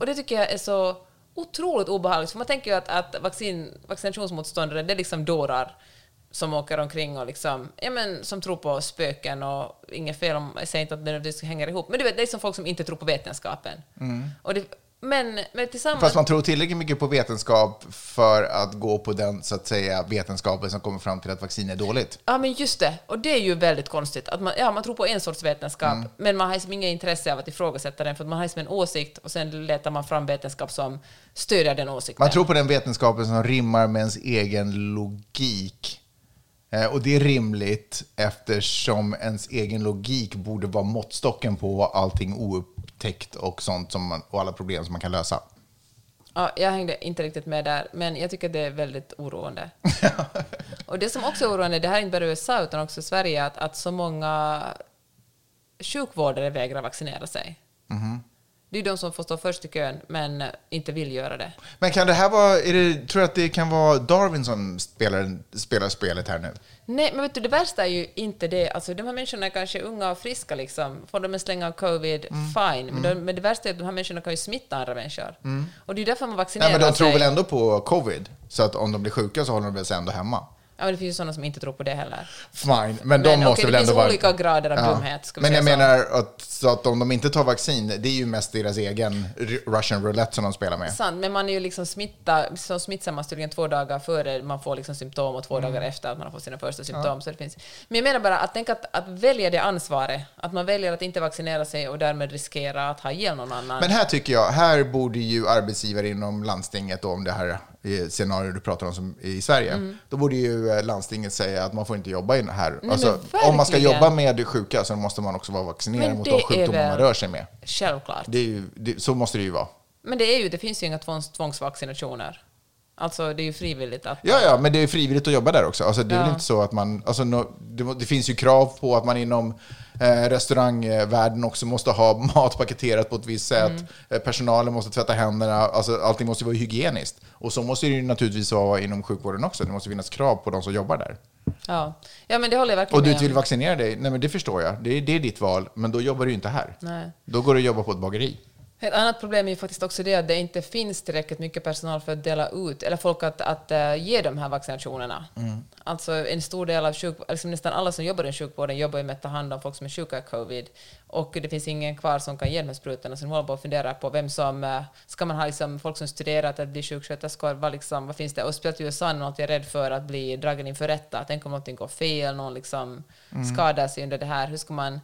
Och det tycker jag är så otroligt obehagligt, för man tänker ju att, att vaccin, vaccinationsmotståndare, det är liksom dårar som åker omkring och liksom, ja men som tror på spöken och inget fel om, jag säger inte att det nödvändigtvis hänger ihop, men du vet, det är som folk som inte tror på vetenskapen. Och det, men, men tillsammans... Fast man tror tillräckligt mycket på vetenskap för att gå på den så att säga vetenskapen som kommer fram till att vaccin är dåligt. Ja, men just det. Och det är ju väldigt konstigt. Att man, ja, man tror på en sorts vetenskap, Mm. men man har liksom inget intresse av att ifrågasätta den, för man har liksom en åsikt och sen letar man fram vetenskap som stödjer den åsikten. Man tror på den vetenskapen som rimmar med ens egen logik. Eh, Och det är rimligt eftersom ens egen logik borde vara måttstocken på allting oupptäckt och sånt som man, och alla problem som man kan lösa. Ja, jag hängde inte riktigt med där, men jag tycker det är väldigt oroande. *laughs* och det som också är oroande, det här är inte bara USA utan också Sverige, att, att så många sjukvårdare vägrar vaccinera sig. Mhm. Det är de som får stå först i kön, men inte vill göra det. Men kan det här vara, det, tror du att det kan vara Darwin som spelar, spelar spelet här nu? Nej, men vet du, det värsta är ju inte det. Alltså, de här människorna är kanske unga och friska, liksom. får de en släng av covid, Mm. fine. Men, de, men det värsta är att de här människorna kan ju smitta andra människor. Och det är därför man vaccinerar Nej, men de tror sig. väl ändå på covid? Så att om de blir sjuka så håller de väl sig ändå hemma? Ja, men det finns ju sådana som inte tror på det heller. Fine, men de Men, måste okej, väl det ändå finns vara... olika grader av dumhet, ska Men jag så. menar att, så att om de inte tar vaccin, det är ju mest deras egen Russian roulette som de spelar med. Sant, men man är ju liksom smitta, så smittsammast tydligen två dagar före man får liksom symptom och två Mm. dagar efter att man har fått sina första symptom. Så det finns. Men jag menar bara att tänka att, att välja det ansvaret, att man väljer att inte vaccinera sig och därmed riskera att ha ihjäl någon annan. Men här tycker jag, här borde ju arbetsgivare inom landstinget, om det här scenario du pratar om som i Sverige, då borde ju eh, landstinget säga att man får inte jobba in här. men alltså, om man ska jobba med sjuka så måste man också vara vaccinerad mot de sjukdomar man rör sig med. Självklart. Det ju, det, så måste det ju vara. Men det är ju, det finns ju inga tvångs, tvångsvaccinationer. Alltså det är ju frivilligt att... Ja, ja, men det är frivilligt att jobba där också. Alltså, det är Ja. väl inte så att man... Alltså, no, det, det finns ju krav på att man inom eh, restaurangvärlden också måste ha *laughs* mat paketerat på ett visst sätt. Mm. Eh, personalen måste tvätta händerna. Alltså, allting måste vara hygieniskt. Och så måste det ju naturligtvis vara inom sjukvården också. Det måste finnas krav på de som jobbar där. Ja. ja, men det håller jag verkligen Och du med inte vill vaccinera dig, nej men det förstår jag. Det är, det är ditt val, men då jobbar du ju inte här. Nej. Då går du och jobbar på ett bageri. Ett annat problem är ju faktiskt också det att det inte finns tillräckligt mycket personal för att dela ut, eller folk att, att eh, ge de här vaccinationerna. Alltså en stor del av sjuk, liksom nästan alla som jobbar i sjukvården jobbar ju med att ta hand om folk som är sjuka i covid. Och det finns ingen kvar som kan ge de här sprutorna, så de håller på att fundera på vem som... eh, Ska man ha liksom folk som studerat att bli sjuksköterskor? Vad, liksom, vad finns det? Och speciellt i USA är man alltid rädd för att bli dragen inför rätta. Tänk om någonting går fel, någon liksom skadar sig under det här. Hur ska man...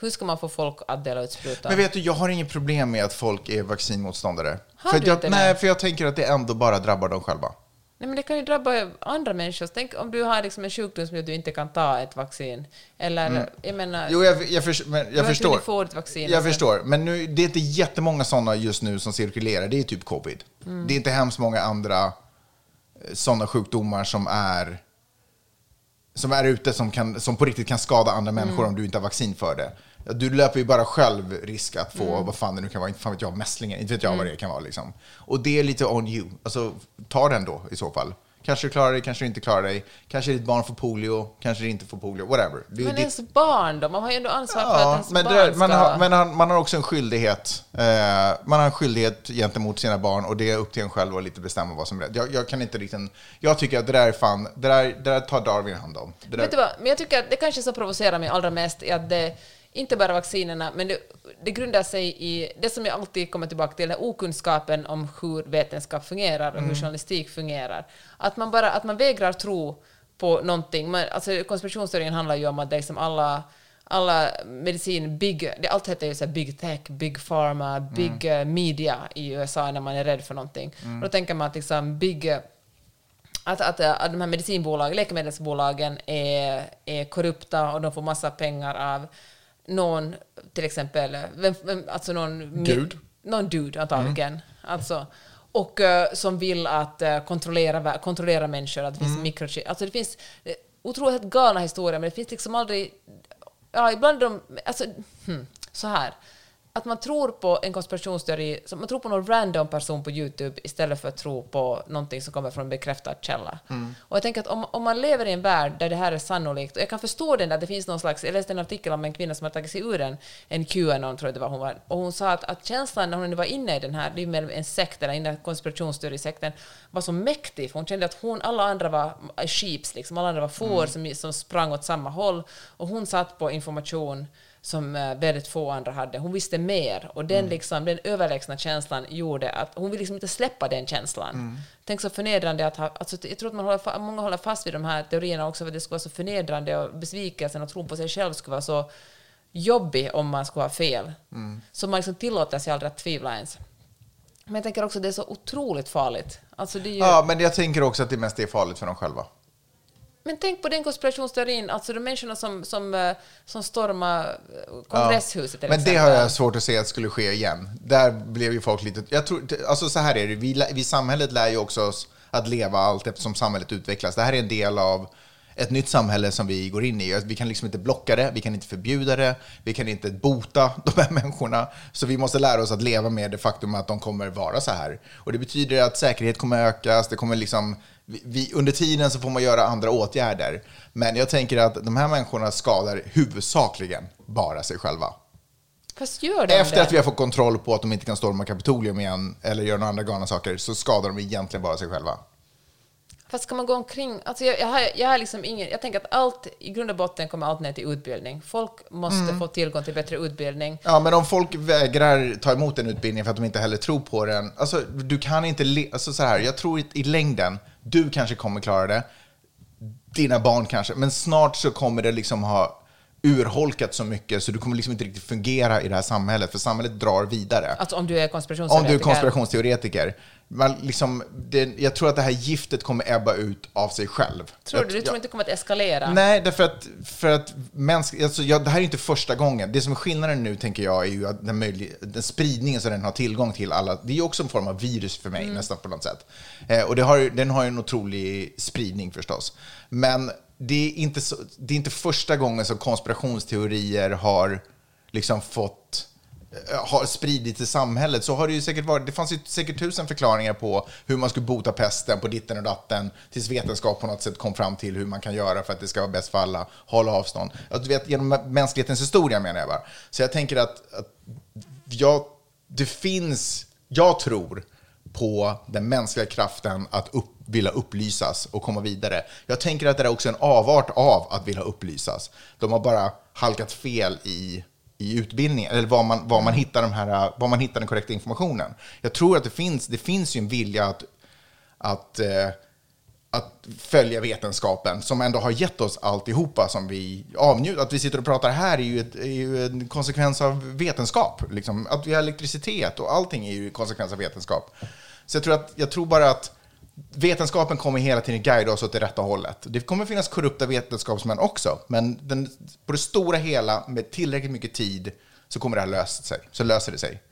Hur ska man få folk att dela ut sprutor? Men vet du, jag har inget problem med att folk är vaccinmotståndare. Har för du jag, inte nej, för jag tänker att det ändå bara drabbar dem själva. Nej, men det kan ju drabba andra människor. Tänk om du har liksom en sjukdom som gör att du inte kan ta ett vaccin. Eller, jag menar... Mm. Jo, jag, jag, förs- men jag förstår. du får ett vaccin jag sen- förstår. Men nu, det är inte jättemånga sådana just nu som cirkulerar. Det är typ covid. Mm. Det är inte hemskt många andra sådana sjukdomar som är som är ute som, kan, som på riktigt kan skada andra Mm. människor om du inte har vaccin för det. Du löper ju bara själv risk att få, Mm. vad fan det nu kan vara, inte fan vet jag, mässlingen, inte vet jag vad det kan vara liksom. Och det är lite on you. Alltså, ta den då i så fall. Kanske du klarar dig, kanske du inte klarar dig. Kanske ditt barn får polio, kanske det inte får polio, whatever. Det Men ditt- ens barn då? Man har ju ändå ansvar för att Ja, ens men, det barn där, ska... man, har, men man har också en skyldighet. Eh, man har en skyldighet gentemot sina barn och det är upp till en själv att lite bestämma vad som är rätt. Jag, jag kan inte riktigt... Jag tycker att det där är fan... Det där, det där tar Darwin hand om. Det där, Vet du vad? Men jag tycker att det kanske som provocerar mig allra mest är att det inte bara vaccinerna, men det, det grundar sig i det som jag alltid kommer tillbaka till, okunskapen om hur vetenskap fungerar och hur journalistik fungerar. Att man bara att man vägrar tro på någonting. Man, alltså, konspirationsteorin handlar ju om att det är som alla alla medicin, big, det, allt heter ju så big tech, big pharma, big eh, media i USA när man är rädd för någonting. Och då tänker man att liksom big eh, att, att, eh, att de här medicinbolagen, läkemedelsbolagen är, är korrupta och de får massa pengar av någon, till exempel, vem, vem, alltså någon... Gud. Någon dude antagligen. Alltså, och eh, som vill att eh, kontrollera, kontrollera människor, att det finns mikrochip. Alltså det finns eh, otroligt galna historier, men det finns liksom aldrig... Ja, ibland de... Alltså, hmm, så här. Att man tror på en konspirationsteori, man tror på någon random person på YouTube istället för att tro på någonting som kommer från en bekräftad källa. Och jag tänker att om, om man lever i en värld där det här är sannolikt, och jag kan förstå den där, det finns någon slags, jag läste en artikel om en kvinna som har tagit sig ur en, en Qanon, tror jag det var hon var, och hon sa att, att känslan när hon var inne i den här, det är med en sekt, eller inne i konspirationsteorisekten, var så mäktig, för hon kände att hon, alla andra var sheeps, liksom, alla andra var får som, som sprang åt samma håll, och hon satt på information som eh, väldigt få andra hade. Hon visste mer och den, liksom, den överlägsna känslan gjorde att hon vill liksom inte släppa den känslan. Tänk så förnedrande att ha... Alltså, jag tror att man håller, många håller fast vid de här teorierna också för att det skulle vara så förnedrande och besvikelsen och tron på sig själv skulle vara så jobbig om man skulle ha fel. Så man liksom tillåter sig aldrig att tvivla ens. Men jag tänker också att det är så otroligt farligt. Alltså ju, Ja, men jag tänker också att det mest är farligt för dem själva. Men tänk på den konspirationsteorin, alltså de människorna som, som, eh, som stormar eh, kongresshuset till Men det har jag svårt att se att skulle ske igen. Där blev ju folk lite... Jag tror, alltså så här är det, vi, vi samhället lär ju också oss att leva allt eftersom samhället utvecklas. Det här är en del av ett nytt samhälle som vi går in i. Vi kan liksom inte blocka det, vi kan inte förbjuda det, vi kan inte bota *laughs* de här människorna. Så vi måste lära oss att leva med det faktum att de kommer vara så här. Och det betyder att säkerhet kommer ökas, det kommer liksom... Vi, under tiden så får man göra andra åtgärder. Men jag tänker att de här människorna skadar huvudsakligen bara sig själva. Fast gör de Efter det? att vi har fått kontroll på att de inte kan storma Kapitolium igen eller göra några andra galna saker så skadar de egentligen bara sig själva. Fast ska man gå omkring... Alltså jag, jag, har, jag har liksom ingen... Jag tänker att allt, i grund och botten kommer allt ner till utbildning. Folk måste Mm. få tillgång till bättre utbildning. Ja, men om folk vägrar ta emot en utbildning för att de inte heller tror på den. Alltså, du kan inte... Le- alltså, så här, jag tror i längden, du kanske kommer klara det, dina barn kanske, men snart så kommer det liksom ha urholkat så mycket så du kommer liksom inte riktigt fungera i det här samhället, för samhället drar vidare. Alltså om du är Om konspirationsteoretiker. du är konspirationsteoretiker. Man liksom, det, jag tror att det här giftet kommer ebba ut av sig själv. Tror du? Du tror inte det kommer att eskalera? Nej, därför att, för att mäns, alltså, ja, det här är inte första gången. Det som är skillnaden nu, tänker jag, är ju att den, möjlig, den spridningen som den har tillgång till alla, det är ju också en form av virus för mig, nästan på något sätt. Eh, och har, den har ju en otrolig spridning förstås. Men det är inte, så, det är inte första gången som konspirationsteorier har liksom fått Eh, har spridits i samhället så har det ju säkert varit, det fanns ju säkert tusen förklaringar på hur man skulle bota pesten på ditten och datten tills vetenskap på något sätt kom fram till hur man kan göra för att det ska vara bäst för alla, hålla avstånd. Att du vet, genom mänsklighetens historia menar jag bara. Så jag tänker att, att jag, det finns, jag tror på den mänskliga kraften att upp, vilja upplysas och komma vidare. Jag tänker att det är också en avart av att vilja upplysas. De har bara halkat fel i, i utbildningen, eller var man, var, man hittar de här, var man hittar den korrekta informationen. Jag tror att det finns, det finns ju en vilja att, att, eh, att följa vetenskapen som ändå har gett oss alltihopa som vi avnjuter. Att vi sitter och pratar här är ju, ett, är ju en konsekvens av vetenskap. Liksom. Att vi har elektricitet och allting är ju en konsekvens av vetenskap. Så jag tror, att, jag tror bara att vetenskapen kommer hela tiden guida oss åt det rätta hållet. Det kommer finnas korrupta vetenskapsmän också, men den, på det stora hela, med tillräckligt mycket tid, så kommer det här lösa sig. Så löser det sig.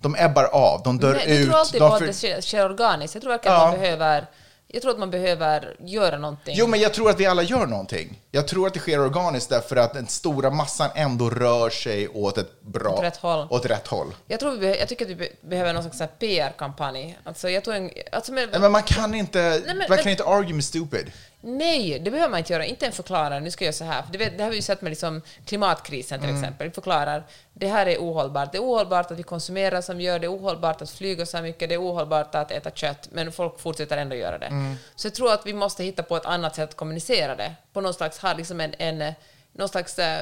De ebbar av, de dör Nej, ut. jag tror alltid på att det sker organiskt. Jag tror verkligen Ja. att man behöver... Jag tror att man behöver göra någonting. Jo, men jag tror att vi alla gör någonting. Jag tror att det sker organiskt därför att den stora massan ändå rör sig åt ett bra... Åt rätt håll. Åt rätt håll. Jag, tror vi, jag tycker att vi be- behöver någon slags PR-kampanj. Alltså, jag tror en, alltså med, Nej, men man kan inte, men- man men- kan inte argue med stupid. Nej, det behöver man inte göra. Inte en förklarare. Nu ska jag göra så här. För det, vet, det har vi ju sett med liksom klimatkrisen till Mm. exempel. Vi förklarar det här är ohållbart. Det är ohållbart att vi konsumerar som vi gör. Det är ohållbart att flyga så här mycket. Det är ohållbart att äta kött. Men folk fortsätter ändå göra det. Mm. Så jag tror att vi måste hitta på ett annat sätt att kommunicera det. På någon slags, ha liksom en, en någon slags eh,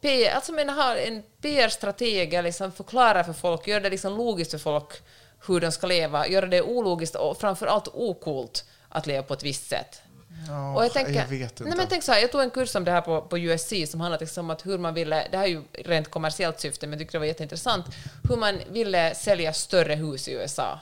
PR, alltså men ha en PR-strateg, liksom förklara för folk, göra det liksom logiskt för folk hur de ska leva, göra det ologiskt och framför allt okult att leva på ett visst sätt. Ja, Och jag, tänker, jag vet inte. Nej, men tänk så här, jag tog en kurs om det här på, på USC som handlade liksom om att hur man ville, det här är ju rent kommersiellt syfte, men jag tyckte det var jätteintressant, hur man ville sälja större hus i USA.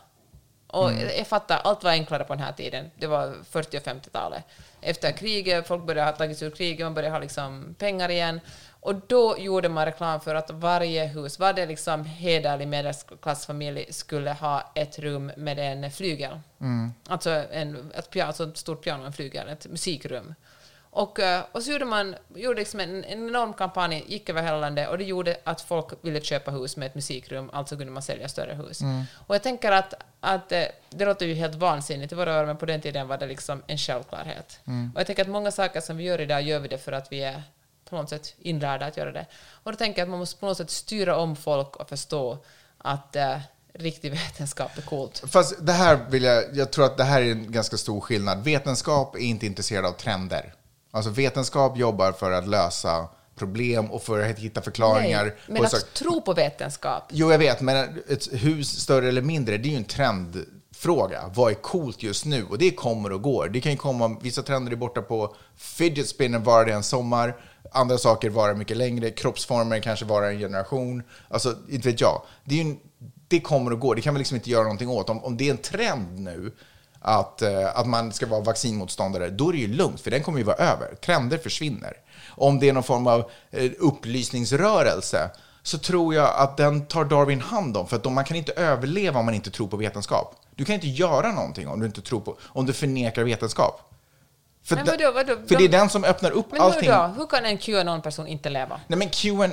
Och Mm. jag fattar, allt var enklare på den här tiden. Det var 40 och 50-talet. Efter kriget, folk började ha tagits ur kriget, man började ha liksom pengar igen. Och då gjorde man reklam för att varje hus, varje liksom hederlig medelklassfamilj skulle ha ett rum med en flygel. Alltså, en, ett, piano, alltså ett stort piano, en flygel, ett musikrum. Och, eh, och så gjorde man gjorde liksom en, en enorm kampanj, gick över hela landet, och det gjorde att folk ville köpa hus med ett musikrum, alltså kunde man sälja större hus. Och jag tänker att, att eh, det låter ju helt vansinnigt i våra öron, men på den tiden var det liksom en självklarhet. Och jag tänker att många saker som vi gör idag gör vi det för att vi är på något sätt inlärda att göra det. Och då tänker jag att man måste på något sätt styra om folk och förstå att eh, riktig vetenskap är coolt. Fast det här vill jag, jag tror att det här är en ganska stor skillnad. Vetenskap är inte intresserad av trender. Alltså vetenskap jobbar för att lösa problem och för att hitta förklaringar. Nej, men att saker. tro på vetenskap. Jo, jag vet, men ett hus större eller mindre, det är ju en trendfråga. Vad är coolt just nu? Och det kommer och går. Det kan ju komma, vissa trender är borta på fidget spinner varar det en sommar, andra saker varar mycket längre, kroppsformer kanske varar en generation. Alltså, inte vet jag. Det, är ju en, det kommer och går, det kan man liksom inte göra någonting åt. Om, om det är en trend nu, att, eh, att man ska vara vaccinmotståndare, då är det ju lugnt, för den kommer ju vara över. Trender försvinner. Om det är någon form av eh, upplysningsrörelse, så tror jag att den tar Darwin hand om. För att man kan inte överleva om man inte tror på vetenskap. Du kan inte göra någonting om du inte tror på, om du förnekar vetenskap. För, Men vadå, vadå? för det är De- den som öppnar upp Men allting. hur då? Hur kan en QAnon-person inte leva? Nej men.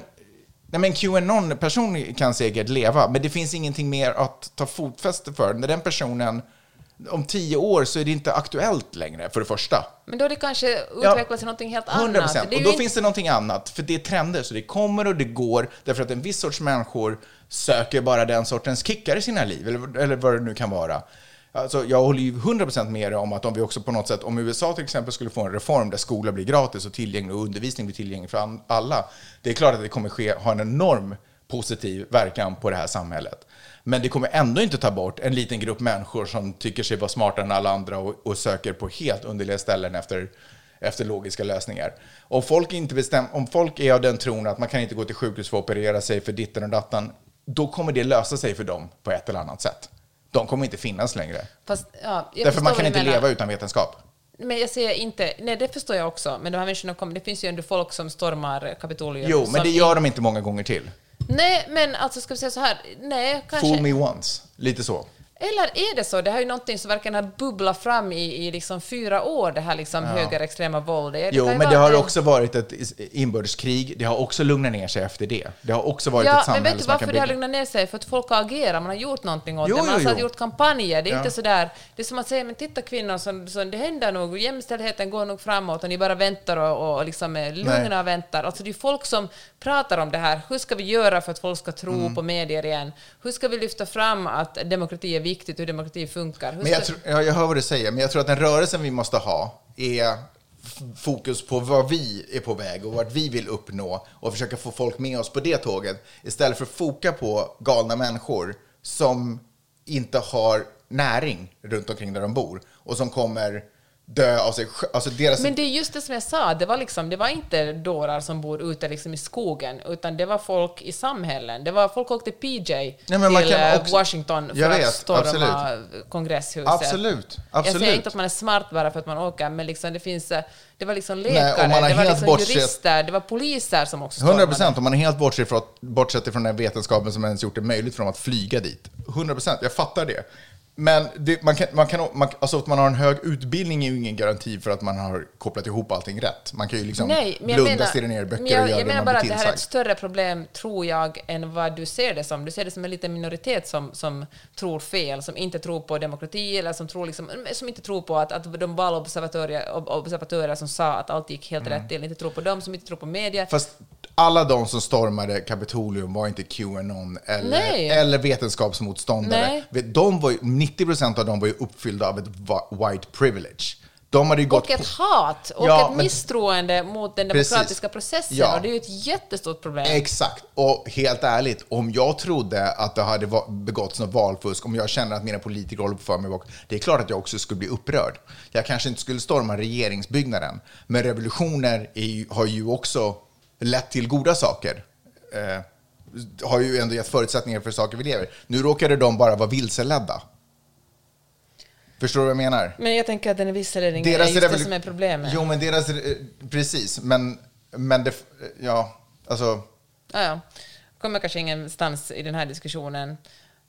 Nej men QAnon-person kan säkert leva, men det finns ingenting mer att ta fotfäste för. När den personen, om tio år så är det inte aktuellt längre, för det första. Men då har det kanske Ja, utvecklats till någonting helt annat. 100 procent. Det är Och ju då inte- finns det någonting annat, för det är trender, så det kommer och det går, därför att en viss sorts människor söker bara den sortens kickar i sina liv, eller, eller vad det nu kan vara. Alltså, jag håller ju 100% med dig om att om vi också på något sätt, om USA till exempel skulle få en reform där skola blir gratis och tillgänglig och undervisning blir tillgänglig för alla, det är klart att det kommer ske, ha en enorm positiv verkan på det här samhället. Men det kommer ändå inte ta bort en liten grupp människor som tycker sig vara smartare än alla andra och, och söker på helt underliga ställen efter, efter logiska lösningar. Om folk, inte bestäm, om folk är av den tron att man kan inte gå till sjukhus för att operera sig för ditten och datten, då kommer det lösa sig för dem på ett eller annat sätt de kommer inte finnas längre. Fast, ja, Därför man kan inte menar. leva utan vetenskap. Men jag säger inte, nej det förstår jag också, men de här människorna kommer, det finns ju ändå folk som stormar Kapitolium. Jo, men det gör de inte många gånger till. Nej, men alltså ska vi säga så här, nej, kanske... Fool me once. Lite så. Eller är det så? Det här är ju någonting som verkligen har bubblat fram i, i liksom fyra år, det här liksom högerextrema våldet. Jo, men det har att också varit ett inbördeskrig. Det har också lugnat ner sig efter det. Det har också varit ett Ja, men samhälle vet du varför det har lugnat ner sig? För att folk har agerat, man har gjort någonting åt Jo, det. Man jo, har jo. gjort kampanjer. Det är Ja. inte så där, det är som att säga, men titta kvinnor, så, så det händer nog, jämställdheten går nog framåt och ni bara väntar och, och liksom är lugna Nej. och väntar. Alltså det är folk som pratar om det här. Hur ska vi göra för att folk ska tro Mm. på medier igen? Hur ska vi lyfta fram att demokrati är viktigt, hur demokrati funkar? Hur Men jag, tror, ja, jag hör vad du säger, men jag tror att den rörelsen vi måste ha är fokus på var vi är på väg och vart vi vill uppnå och försöka få folk med oss på det tåget istället för att foka på galna människor som inte har näring runt omkring där de bor och som kommer dö av sig Alltså deras... Men det är just det som jag sa, det var, liksom, det var inte dårar som bor ute liksom i skogen, utan det var folk i samhällen. Det var folk åkte PJ man till eh, också- Washington för Jag att vet, storma absolut. kongresshuset. Absolut, Jag säger absolut. inte att man är smart bara för att man åker, men liksom det finns... eh, Det var liksom Nej, läkare, har det var liksom bortsett- jurister, det var poliser som också 100 stormade. procent, om man är helt bortsett från, bortsett från den vetenskapen som ens gjort det möjligt för dem att flyga dit. 100 procent, jag fattar det. Men det, man kan, man kan, man, alltså att man har en hög utbildning är ju ingen garanti för att man har kopplat ihop allting rätt. Man kan ju liksom Nej, men blunda, menar, stirra ner i böcker men jag, och göra jag det menar man bara att det här är ett större problem, tror jag, än vad du ser det som. Du ser det som en liten minoritet som, som tror fel, som inte tror på demokrati eller som, tror liksom, som inte tror på att, att de valobservatörer ob- observatörer som sa att allt gick helt Mm. rätt till, inte tror på dem, som inte tror på media. Fast alla de som stormade Kapitolium var inte Qanon eller, Nej. eller vetenskapsmotståndare. Nej. De var ju, 90 procent av dem var ju uppfyllda av ett white privilege. De hade ju gått Och ett på- hat och Ja, ett men- misstroende mot den Precis. demokratiska processen. Ja. Och det är ju ett jättestort problem. Exakt. Och helt ärligt, om jag trodde att det hade begåtts något valfusk, om jag känner att mina politiker håller på för mig, bak, det är klart att jag också skulle bli upprörd. Jag kanske inte skulle storma regeringsbyggnaden, men revolutioner är har ju också lett till goda saker. Eh, har ju ändå gett förutsättningar för saker vi lever. Nu råkade de bara vara vilseledda. Förstår du vad jag menar? Men jag tänker att den vilseledningen är Deras just det som är problemet. Jo, men deras... eh, Precis, men, men det... Ja, alltså... Ja, ja. kommer kanske ingenstans i den här diskussionen.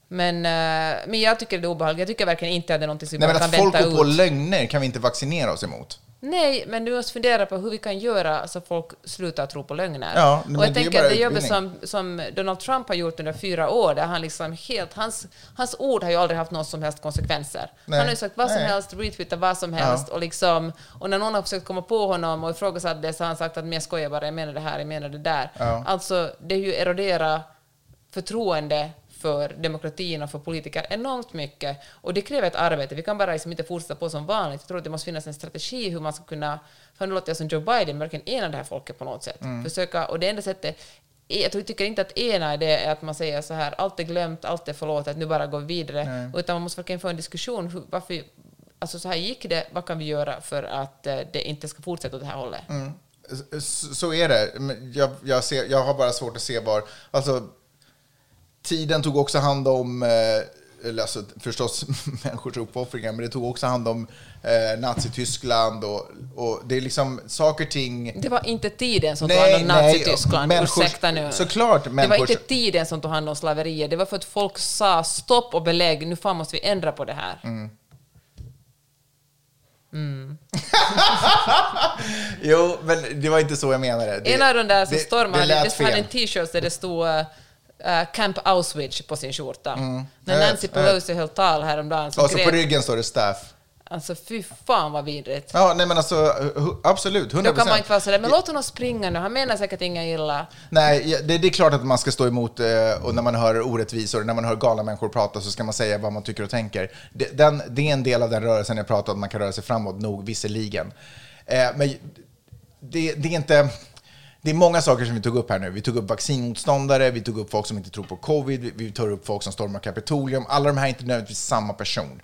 Men, eh, men jag tycker det är obehagligt. Jag tycker verkligen inte att det är någonting som vi Nej, bara men kan att folk vänta går på ut. lögner kan vi inte vaccinera oss emot. Nej, men du måste fundera på hur vi kan göra så folk slutar tro på lögner. Ja, och jag tänker att det jobbet som, som Donald Trump har gjort under fyra år, där han liksom helt, hans, hans ord har ju aldrig haft någon som helst konsekvenser. Nej. Han har ju sagt vad som Nej. helst, retweetat vad som helst, och, liksom, och när någon har försökt komma på honom och ifrågasatt det så har han sagt att jag skojar bara, jag menar det här, jag menar det där. Ja. Alltså, det är ju erodera förtroende för demokratin och för politiker enormt mycket. Och det kräver ett arbete. Vi kan bara liksom inte fortsätta på som vanligt. Jag tror att det måste finnas en strategi hur man ska kunna, för nu låter jag som Joe Biden, verkligen ena det här folket på något sätt. Försöka, och det enda sättet, jag tycker inte att ena det är att man säger så här, allt är glömt, allt är förlåtet, nu bara går vi vidare. Utan man måste verkligen få en diskussion, hur, varför, alltså så här gick det, vad kan vi göra för att eh, det inte ska fortsätta åt det här hållet? Så, så är det. Jag, jag, ser, jag har bara svårt att se var... Alltså, tiden tog också hand om... Eh, eller alltså, förstås *laughs* människors uppoffringar, men det tog också hand om eh, Nazityskland och, och det är liksom saker ting... Det var inte tiden som Nej, tog hand om Nazityskland, människors- ursäkta nu. såklart Det var människors- inte tiden som tog hand om slaveriet, det var för att folk sa stopp och belägg, nu fan måste vi ändra på det här. Mm. *laughs* Jo, men det var inte så jag menade. Det, en av de där som stormade, det det, hade en t-shirt där det stod uh, Camp Auschwitz på sin skjorta. Jag När vet, Nancy vet. Pelosi höll tal häromdagen så Och så på grät, ryggen står det staff. alltså fy fan vad vidrigt. Ja, nej men alltså absolut, 100%. Då kan man inte vara sådär, men låt honom springa nu, han menar säkert inga illa. Nej, det, det är klart att man ska stå emot eh, och när man hör orättvisor, när man hör galna människor prata så ska man säga vad man tycker och tänker. Det, den, det är en del av den rörelsen jag pratar om, man kan röra sig framåt nog, visserligen. Eh, men det, det är inte... Det är många saker som vi tog upp här nu. Vi tog upp vaccinmotståndare, vi tog upp folk som inte tror på covid, vi, tog upp folk som stormar Kapitolium. Alla de här är inte nödvändigtvis samma person.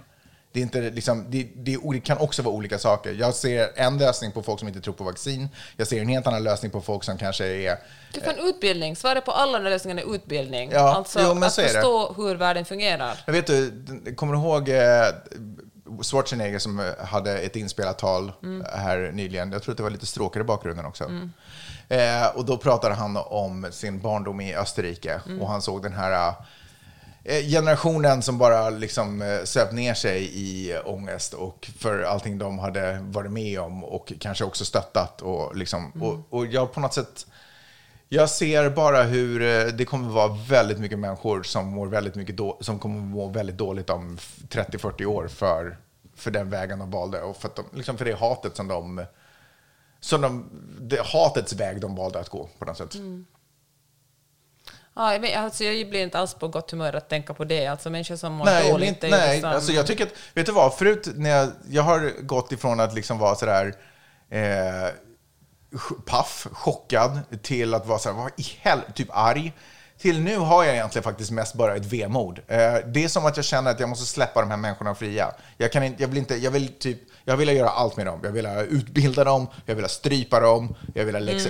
Det, är inte, liksom, det, det, det kan också vara olika saker. Jag ser en lösning på folk som inte tror på vaccin. Jag ser en helt annan lösning på folk som kanske är... Du kan utbildning. Svaret på alla de lösningarna är utbildning. Ja, alltså jo, att förstå hur världen fungerar. Jag vet du, kommer du ihåg eh, Schwarzenegger som hade ett inspelat tal här nyligen? Jag tror att det var lite stråkar i bakgrunden också. Eh, och då pratade han om sin barndom i Österrike och han såg den här eh, generationen som bara liksom eh, söp ner sig i ångest och för allting de hade varit med om och kanske också stöttat. Och, liksom, och, och jag på något sätt jag ser bara hur eh, det kommer vara väldigt mycket människor som, mår väldigt mycket då, som kommer må väldigt dåligt om 30-40 år för, för den vägen de valde och för, de, liksom för det hatet som de... Som de det hatets väg de valde att gå på något sätt. Ja, men, alltså, jag blir inte alls på gott humör att tänka på det. Alltså människor som mår Nej, jag, dåligt. inte, nej liksom- alltså jag tycker att, vet du vad, förut när jag, jag har gått ifrån att liksom vara sådär eh, paff, chockad, till att vara såhär, vad i helvete, typ arg. Till nu har jag egentligen faktiskt mest bara ett vemod. Eh, det är som att jag känner att jag måste släppa de här människorna fria. Jag, kan inte, jag, vill inte, jag vill typ, jag vill göra allt med dem. Jag vill utbilda dem, jag vill strypa dem, jag vill läxa,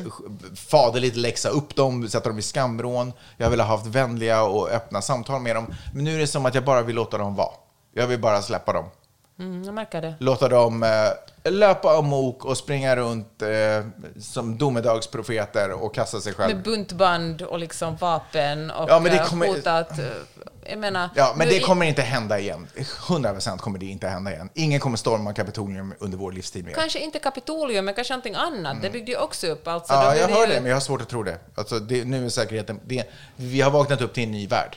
faderligt läxa upp dem, sätta dem i skamvrån. Jag vill ha haft vänliga och öppna samtal med dem. Men nu är det som att jag bara vill låta dem vara. Jag vill bara släppa dem. Mm, jag märker det. Låta dem eh, löpa amok och springa runt eh, som domedagsprofeter och kasta sig själv. Med buntband och liksom vapen och Ja, eh, kommer- hota att... eh, Jag menar... Ja, men det kommer inte hända igen. 100% kommer det inte hända igen. Ingen kommer storma Kapitolium under vår livstid mer. Kanske inte Kapitolium, men kanske någonting annat. Det byggde ju också upp. Alltså, Mm. Ja, jag hör ju- det, men jag har svårt att tro det. Alltså, det nu är säkerheten... Det, vi har vaknat upp till en ny värld.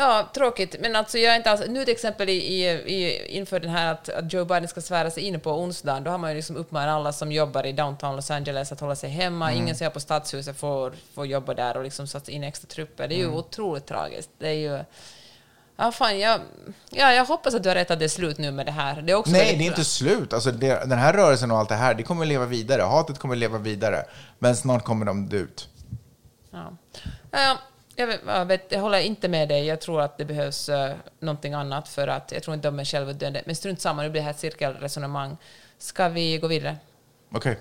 Ja, tråkigt. Men alltså jag är inte alls... Nu till exempel i, i, inför den här att, att Joe Biden ska svära sig in på onsdagen, då har man ju liksom uppmanat alla som jobbar i downtown Los Angeles att hålla sig hemma. Mm. Ingen som är på stadshuset får, får jobba där och liksom satt in extra trupper. Det är ju Mm. otroligt tragiskt. Det är ju... Ja, fan, jag, ja, jag hoppas att du har rätt att det är slut nu med det här. Det är också Nej, det är inte slut. Alltså, det, den här rörelsen och allt det här, det kommer att leva vidare. Hatet kommer att leva vidare. Men snart kommer de ut. Ja. Ja, jag, vet, jag, håller inte med dig. Jag tror att det behövs uh, någonting annat för att jag tror inte de är självutdöende. Men strunt samma, nu blir det här ett cirkelresonemang. Ska vi gå vidare? Okej.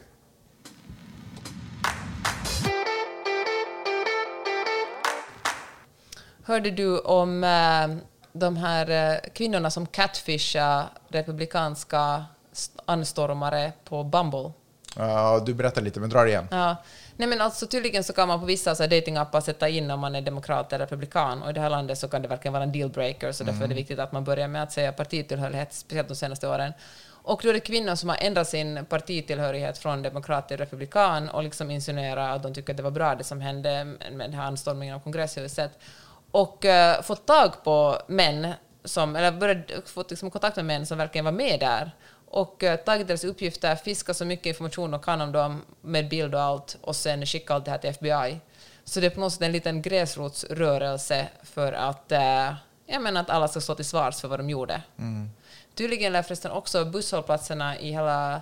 Hörde du om eh, de här eh, kvinnorna som catfishar republikanska st- anstormare på Bumble? Ja, du berättar lite, men dra det igen. Ja. Nej, men alltså, tydligen så kan man på vissa så här datingappar sätta in om man är demokrat eller republikan. Och i det här landet så kan det verkligen vara en dealbreaker, så därför är det viktigt att man börjar med att säga partitillhörighet, speciellt de senaste åren. Och då är det kvinnor som har ändrat sin partitillhörighet från demokrat till republikan och liksom insinuerar att de tycker att det var bra det som hände med den här anstormningen av kongresshuset. Och eh, fått tag på män som, eller börjat, fått liksom kontakt med män som verkligen var med där och uh, tagit deras uppgifter, fiskat så mycket information de kan om dem med bild och allt och sen skickat allt det här till FBI. Så det är på något sätt en liten gräsrotsrörelse för att, uh, jag menar att alla ska stå till svars för vad de gjorde. Tydligen lär förresten också busshållplatserna i hela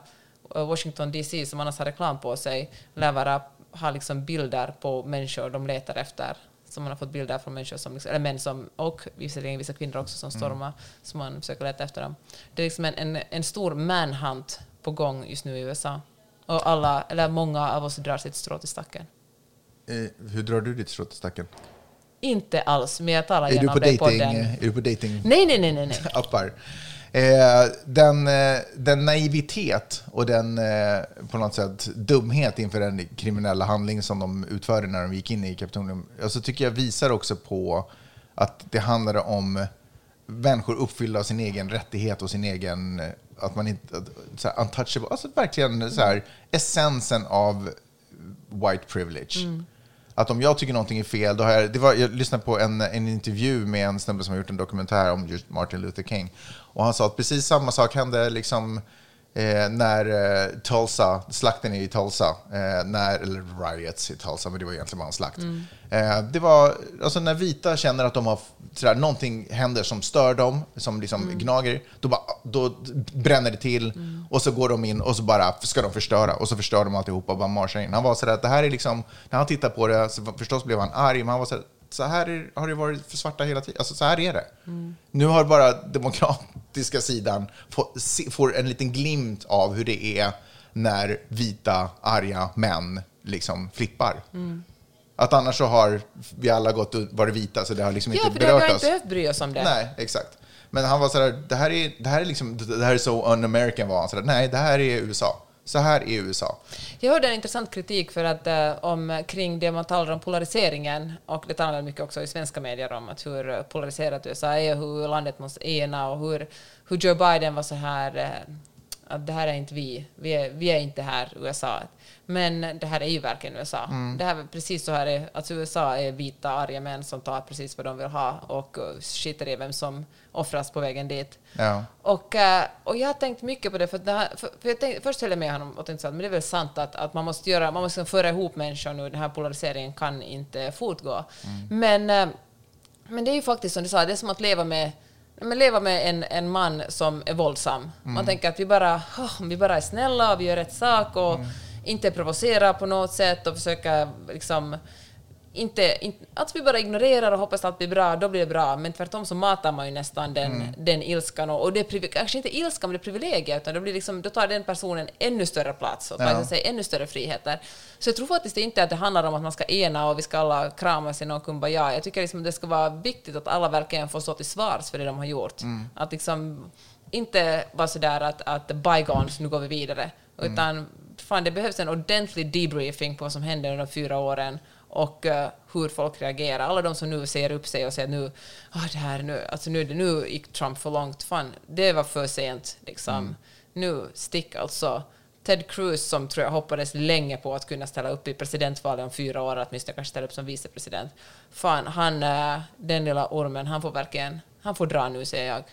eh, Washington DC som annars har reklam på sig lär vara, ha liksom bilder på människor de letar efter. Som man har fått bilder från människor som, liksom, eller män som, och visserligen vissa kvinnor också som stormar, som man försöker leta efter dem. Det är liksom en, en, en stor manhunt på gång just nu i USA. Och alla, eller många av oss drar sitt strå till stacken. Eh, hur drar du ditt strå till stacken? Inte alls, men jag talar Är gärna på om det i dating, podden. är du på dating Nej, nej, nej, nej. nej. *laughs* appar? Eh, den, eh, den naivitet och den eh, på något sätt dumhet inför den kriminella handling som de utförde när de gick in i Kapitolium, alltså tycker jag visar också på att det handlade om människor uppfyllda av sin egen rättighet och sin egen, eh, att man inte, att, så här, untouchable, alltså verkligen så här, essensen av white privilege. Mm. Att om jag tycker någonting är fel, då har jag... Det var, jag lyssnade på en, en intervju med en snubbe som har gjort en dokumentär om just Martin Luther King. Och han sa att precis samma sak hände liksom eh, när eh, Tulsa, slakten i Tulsa, eh, när, eller riots i Tulsa, men det var egentligen bara en slakt. Eh, det var, alltså när vita känner att de har, sådär, någonting händer som stör dem, som liksom gnager, då, bara, då bränner det till och så går de in och så bara ska de förstöra och så förstör de alltihopa och bara marschar in. Han var sådär att det här är liksom, när han tittar på det, så förstås blev han arg, men han var sådär, så här är, har det varit för svarta hela tiden. Alltså så här är det. Nu har bara demokratiska sidan få, se, får en liten glimt av hur det är när vita, arga män liksom flippar. Att annars så har vi alla gått och varit vita, så det har liksom Ja, inte för det har berört vi oss. inte behövt bry oss om det. Nej, exakt. Men han var sådär, det här är, det här är liksom, det här är så un-American var han sådär, nej, det här är USA. Så här är USA. Jag hörde en intressant kritik för att, eh, om, kring det man talar om polariseringen, och det talar mycket också i svenska medier om, att hur polariserat USA är, hur landet måste ena och hur, hur Joe Biden var så här eh, att det här är inte vi, vi är, vi är inte här USA. Men det här är ju verkligen USA. Det här är precis så här är, alltså USA är vita arga män som tar precis vad de vill ha och eh, skiter i vem som offras på vägen dit. Ja. Och, eh, och jag har tänkt mycket på det, för, det här, för, för jag tänkte, först höll jag med honom och tänkte att men det är väl sant att, att man måste göra, man måste föra ihop människor nu, den här polariseringen kan inte fortgå. Men, eh, men det är ju faktiskt som du sa, det är som att leva med men leva med en, en man som är våldsam. Man tänker att vi bara, "Åh, vi bara är snälla och vi gör rätt sak och inte provocerar på något sätt och försöker liksom inte, inte, att vi bara ignorerar och hoppas att allt blir bra, då blir det bra. Men tvärtom så matar man ju nästan den, den ilskan. Och, och det är kanske inte ilskan, men det är privilegier, utan då, blir liksom, då tar den personen ännu större plats och tar Ja. sig ännu större friheter. Så jag tror faktiskt inte att det handlar om att man ska ena och vi ska alla kramas i någon kumbaya. Jag tycker liksom att det ska vara viktigt att alla verkligen får stå till svars för det de har gjort. Att liksom inte vara sådär att, att bygons, nu går vi vidare. Utan fan, det behövs en ordentlig debriefing på vad som hände under de fyra åren och eh, hur folk reagerar. Alla de som nu ser upp sig och säger nu, ah, det här nu, alltså nu, nu gick Trump för långt. Fan, det var för sent. Liksom. Nu stick alltså. Ted Cruz som tror jag hoppades länge på att kunna ställa upp i presidentvalet om fyra år, att åtminstone kanske ställa upp som vicepresident. Fan, han, eh, den lilla ormen, han får verkligen, han får dra nu säger jag.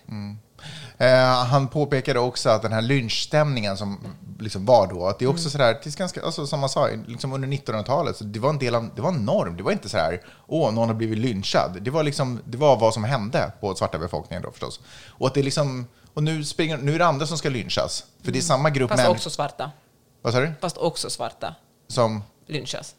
Eh, han påpekade också att den här lynchstämningen som liksom var då, att det är också sådär, det är ganska, alltså, som man sa, liksom under 1900-talet, så det var en del av, det var en norm. Det var inte så här, åh, någon har blivit lynchad. Det var liksom, det var vad som hände på svarta befolkningen då förstås. Och att det liksom, och nu, springer, nu är det andra som ska lynchas. För det är samma grupp Fast män. också svarta. Vad sa du? Fast också svarta Som, lynchas.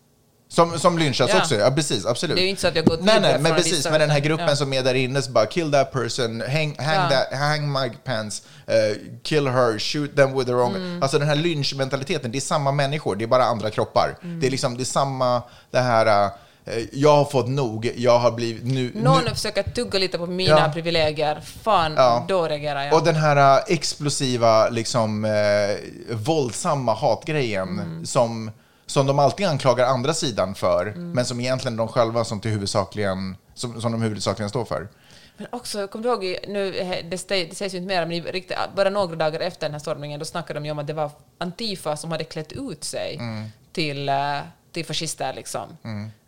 Som, som lynchas Ja. också? Ja, precis, absolut. Det är ju inte så att jag gått Nej, nej, men precis. Men den här gruppen ja. som är där inne så bara kill that person, hang, hang, Ja. that, hang my pants, eh, kill her, shoot them with their own... Mm. Alltså den här lynchmentaliteten, det är samma människor, det är bara andra kroppar. Mm. Det är liksom, det är samma, det här, eh, jag har fått nog, jag har blivit... Nu, Någon nu, försöker tugga lite på mina Ja. privilegier. Fan, Ja. då reagerar jag. Och den här eh, explosiva, liksom, eh, våldsamma hatgrejen Mm. som, som de alltid anklagar andra sidan för, Mm. men som egentligen de själva som, till huvudsakligen, som, som de huvudsakligen står för. Men också, kommer du ihåg, nu, eh, det, sägs ju inte mer, men riktigt, bara några dagar efter den här stormningen, då snackade de ju om att det var Antifa som hade klätt ut sig Mm. till, eh, till fascister. Liksom.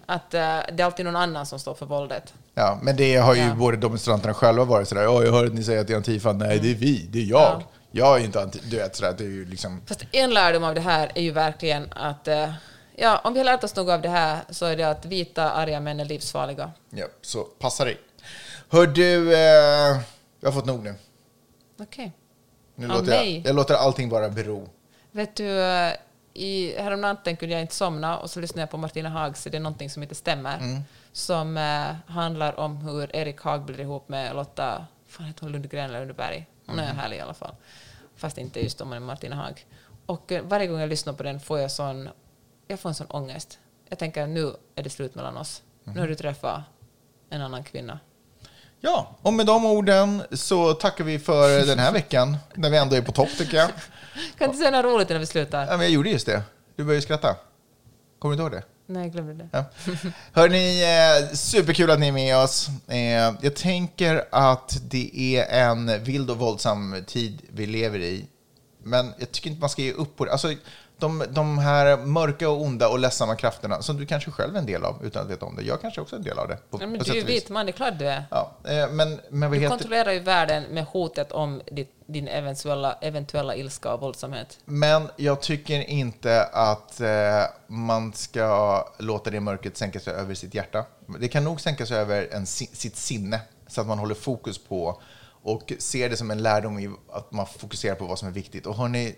Att eh, det är alltid någon annan som står för våldet. Ja, men det har ju Ja. både demonstranterna själva varit sådär, "Åh, jag hör att ni säger att det är Antifa. Nej, det är vi, det är jag. Ja. Jag är inte Antifa. Du vet, sådär, det är ju liksom... Fast en lärdom av det här är ju verkligen att eh, ja, om vi har lärt oss något av det här så är det att vita arga män är livsfarliga. Ja, så passa dig. Hör du, eh, jag har fått nog nu. Okej. nu Av låter jag, jag låter allting bara bero. Vet du, eh, i, häromnatten kunde jag inte somna och så lyssnade jag på Martina Hags Det är någonting som inte stämmer. Mm. Som eh, handlar om hur Erik Haag blir ihop med Lotta, fan heter hon Lundgren eller Lundberg? Hon Mm. är härlig i alla fall. Fast inte just om man är Martina Haag. Och eh, varje gång jag lyssnar på den får jag sån, jag får en sån ångest. Jag tänker nu är det slut mellan oss. Nu Mm. har du träffat en annan kvinna. Ja, och med de orden så tackar vi för den här veckan, när vi ändå är på topp tycker jag. *laughs* Kan inte säga något roligt innan vi slutar? Ja, men jag gjorde just det. Du började skratta. Kommer du inte ihåg det? Nej, jag glömde det. Ja. Hörni, eh, superkul att ni är med oss. Eh, jag tänker att det är en vild och våldsam tid vi lever i. Men jag tycker inte man ska ge upp på det. Alltså, de, de här mörka och onda och ledsamma krafterna som du kanske själv är en del av utan att veta om det. Jag kanske också är en del av det. På, Ja, men på du är ju vit man, det är klart du är. Ja, eh, men, men Du heter kontrollerar ju världen med hotet om ditt, din eventuella, eventuella ilska och våldsamhet. Men jag tycker inte att eh, man ska låta det mörkret sänka sig över sitt hjärta. Det kan nog sänka sig över en, si- sitt sinne så att man håller fokus på och ser det som en lärdom i att man fokuserar på vad som är viktigt. Och hörni,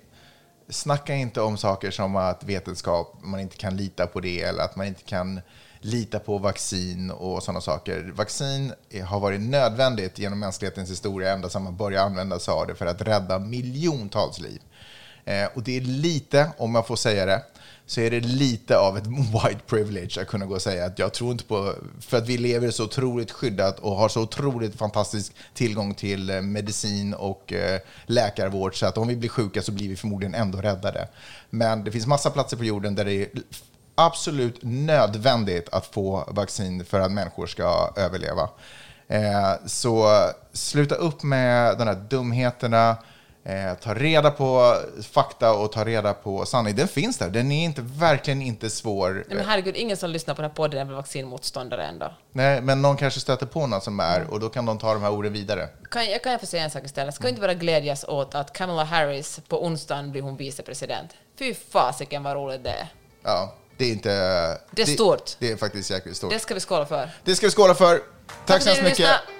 snacka inte om saker som att vetenskap, man inte kan lita på det eller att man inte kan lita på vaccin och sådana saker. Vaccin har varit nödvändigt genom mänsklighetens historia ända sedan man började använda sig av det för att rädda miljontals liv. Eh, och det är lite, om jag får säga det, så är det lite av ett *laughs* white privilege att kunna gå och säga att jag tror inte på, för att vi lever så otroligt skyddat och har så otroligt fantastisk tillgång till eh, medicin och eh, läkarvård så att om vi blir sjuka så blir vi förmodligen ändå räddade. Men det finns massa platser på jorden där det är absolut nödvändigt att få vaccin för att människor ska överleva. Eh, så sluta upp med de här dumheterna. Eh, ta reda på fakta och ta reda på sanning. Den finns där. Den är inte, verkligen inte svår. Nej, men herregud, ingen som lyssnar på den här podden är väl vaccinmotståndare ändå. Nej, men någon kanske stöter på någon som är och då kan de ta de här orden vidare. Kan, jag kan jag få säga en sak istället? Ska vi inte bara glädjas åt att Kamala Harris på onsdagen blir hon vicepresident? Fy fasiken vad roligt det är. Ja, det är inte... Det är stort. Det, är faktiskt jäkligt stort. Det ska vi skåla för. Det ska vi skåla för. Tack så för hemskt mycket. lyssnade.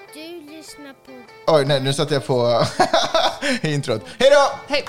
Oj, nej, nu satte jag på *laughs* introt. Hej då! Hej!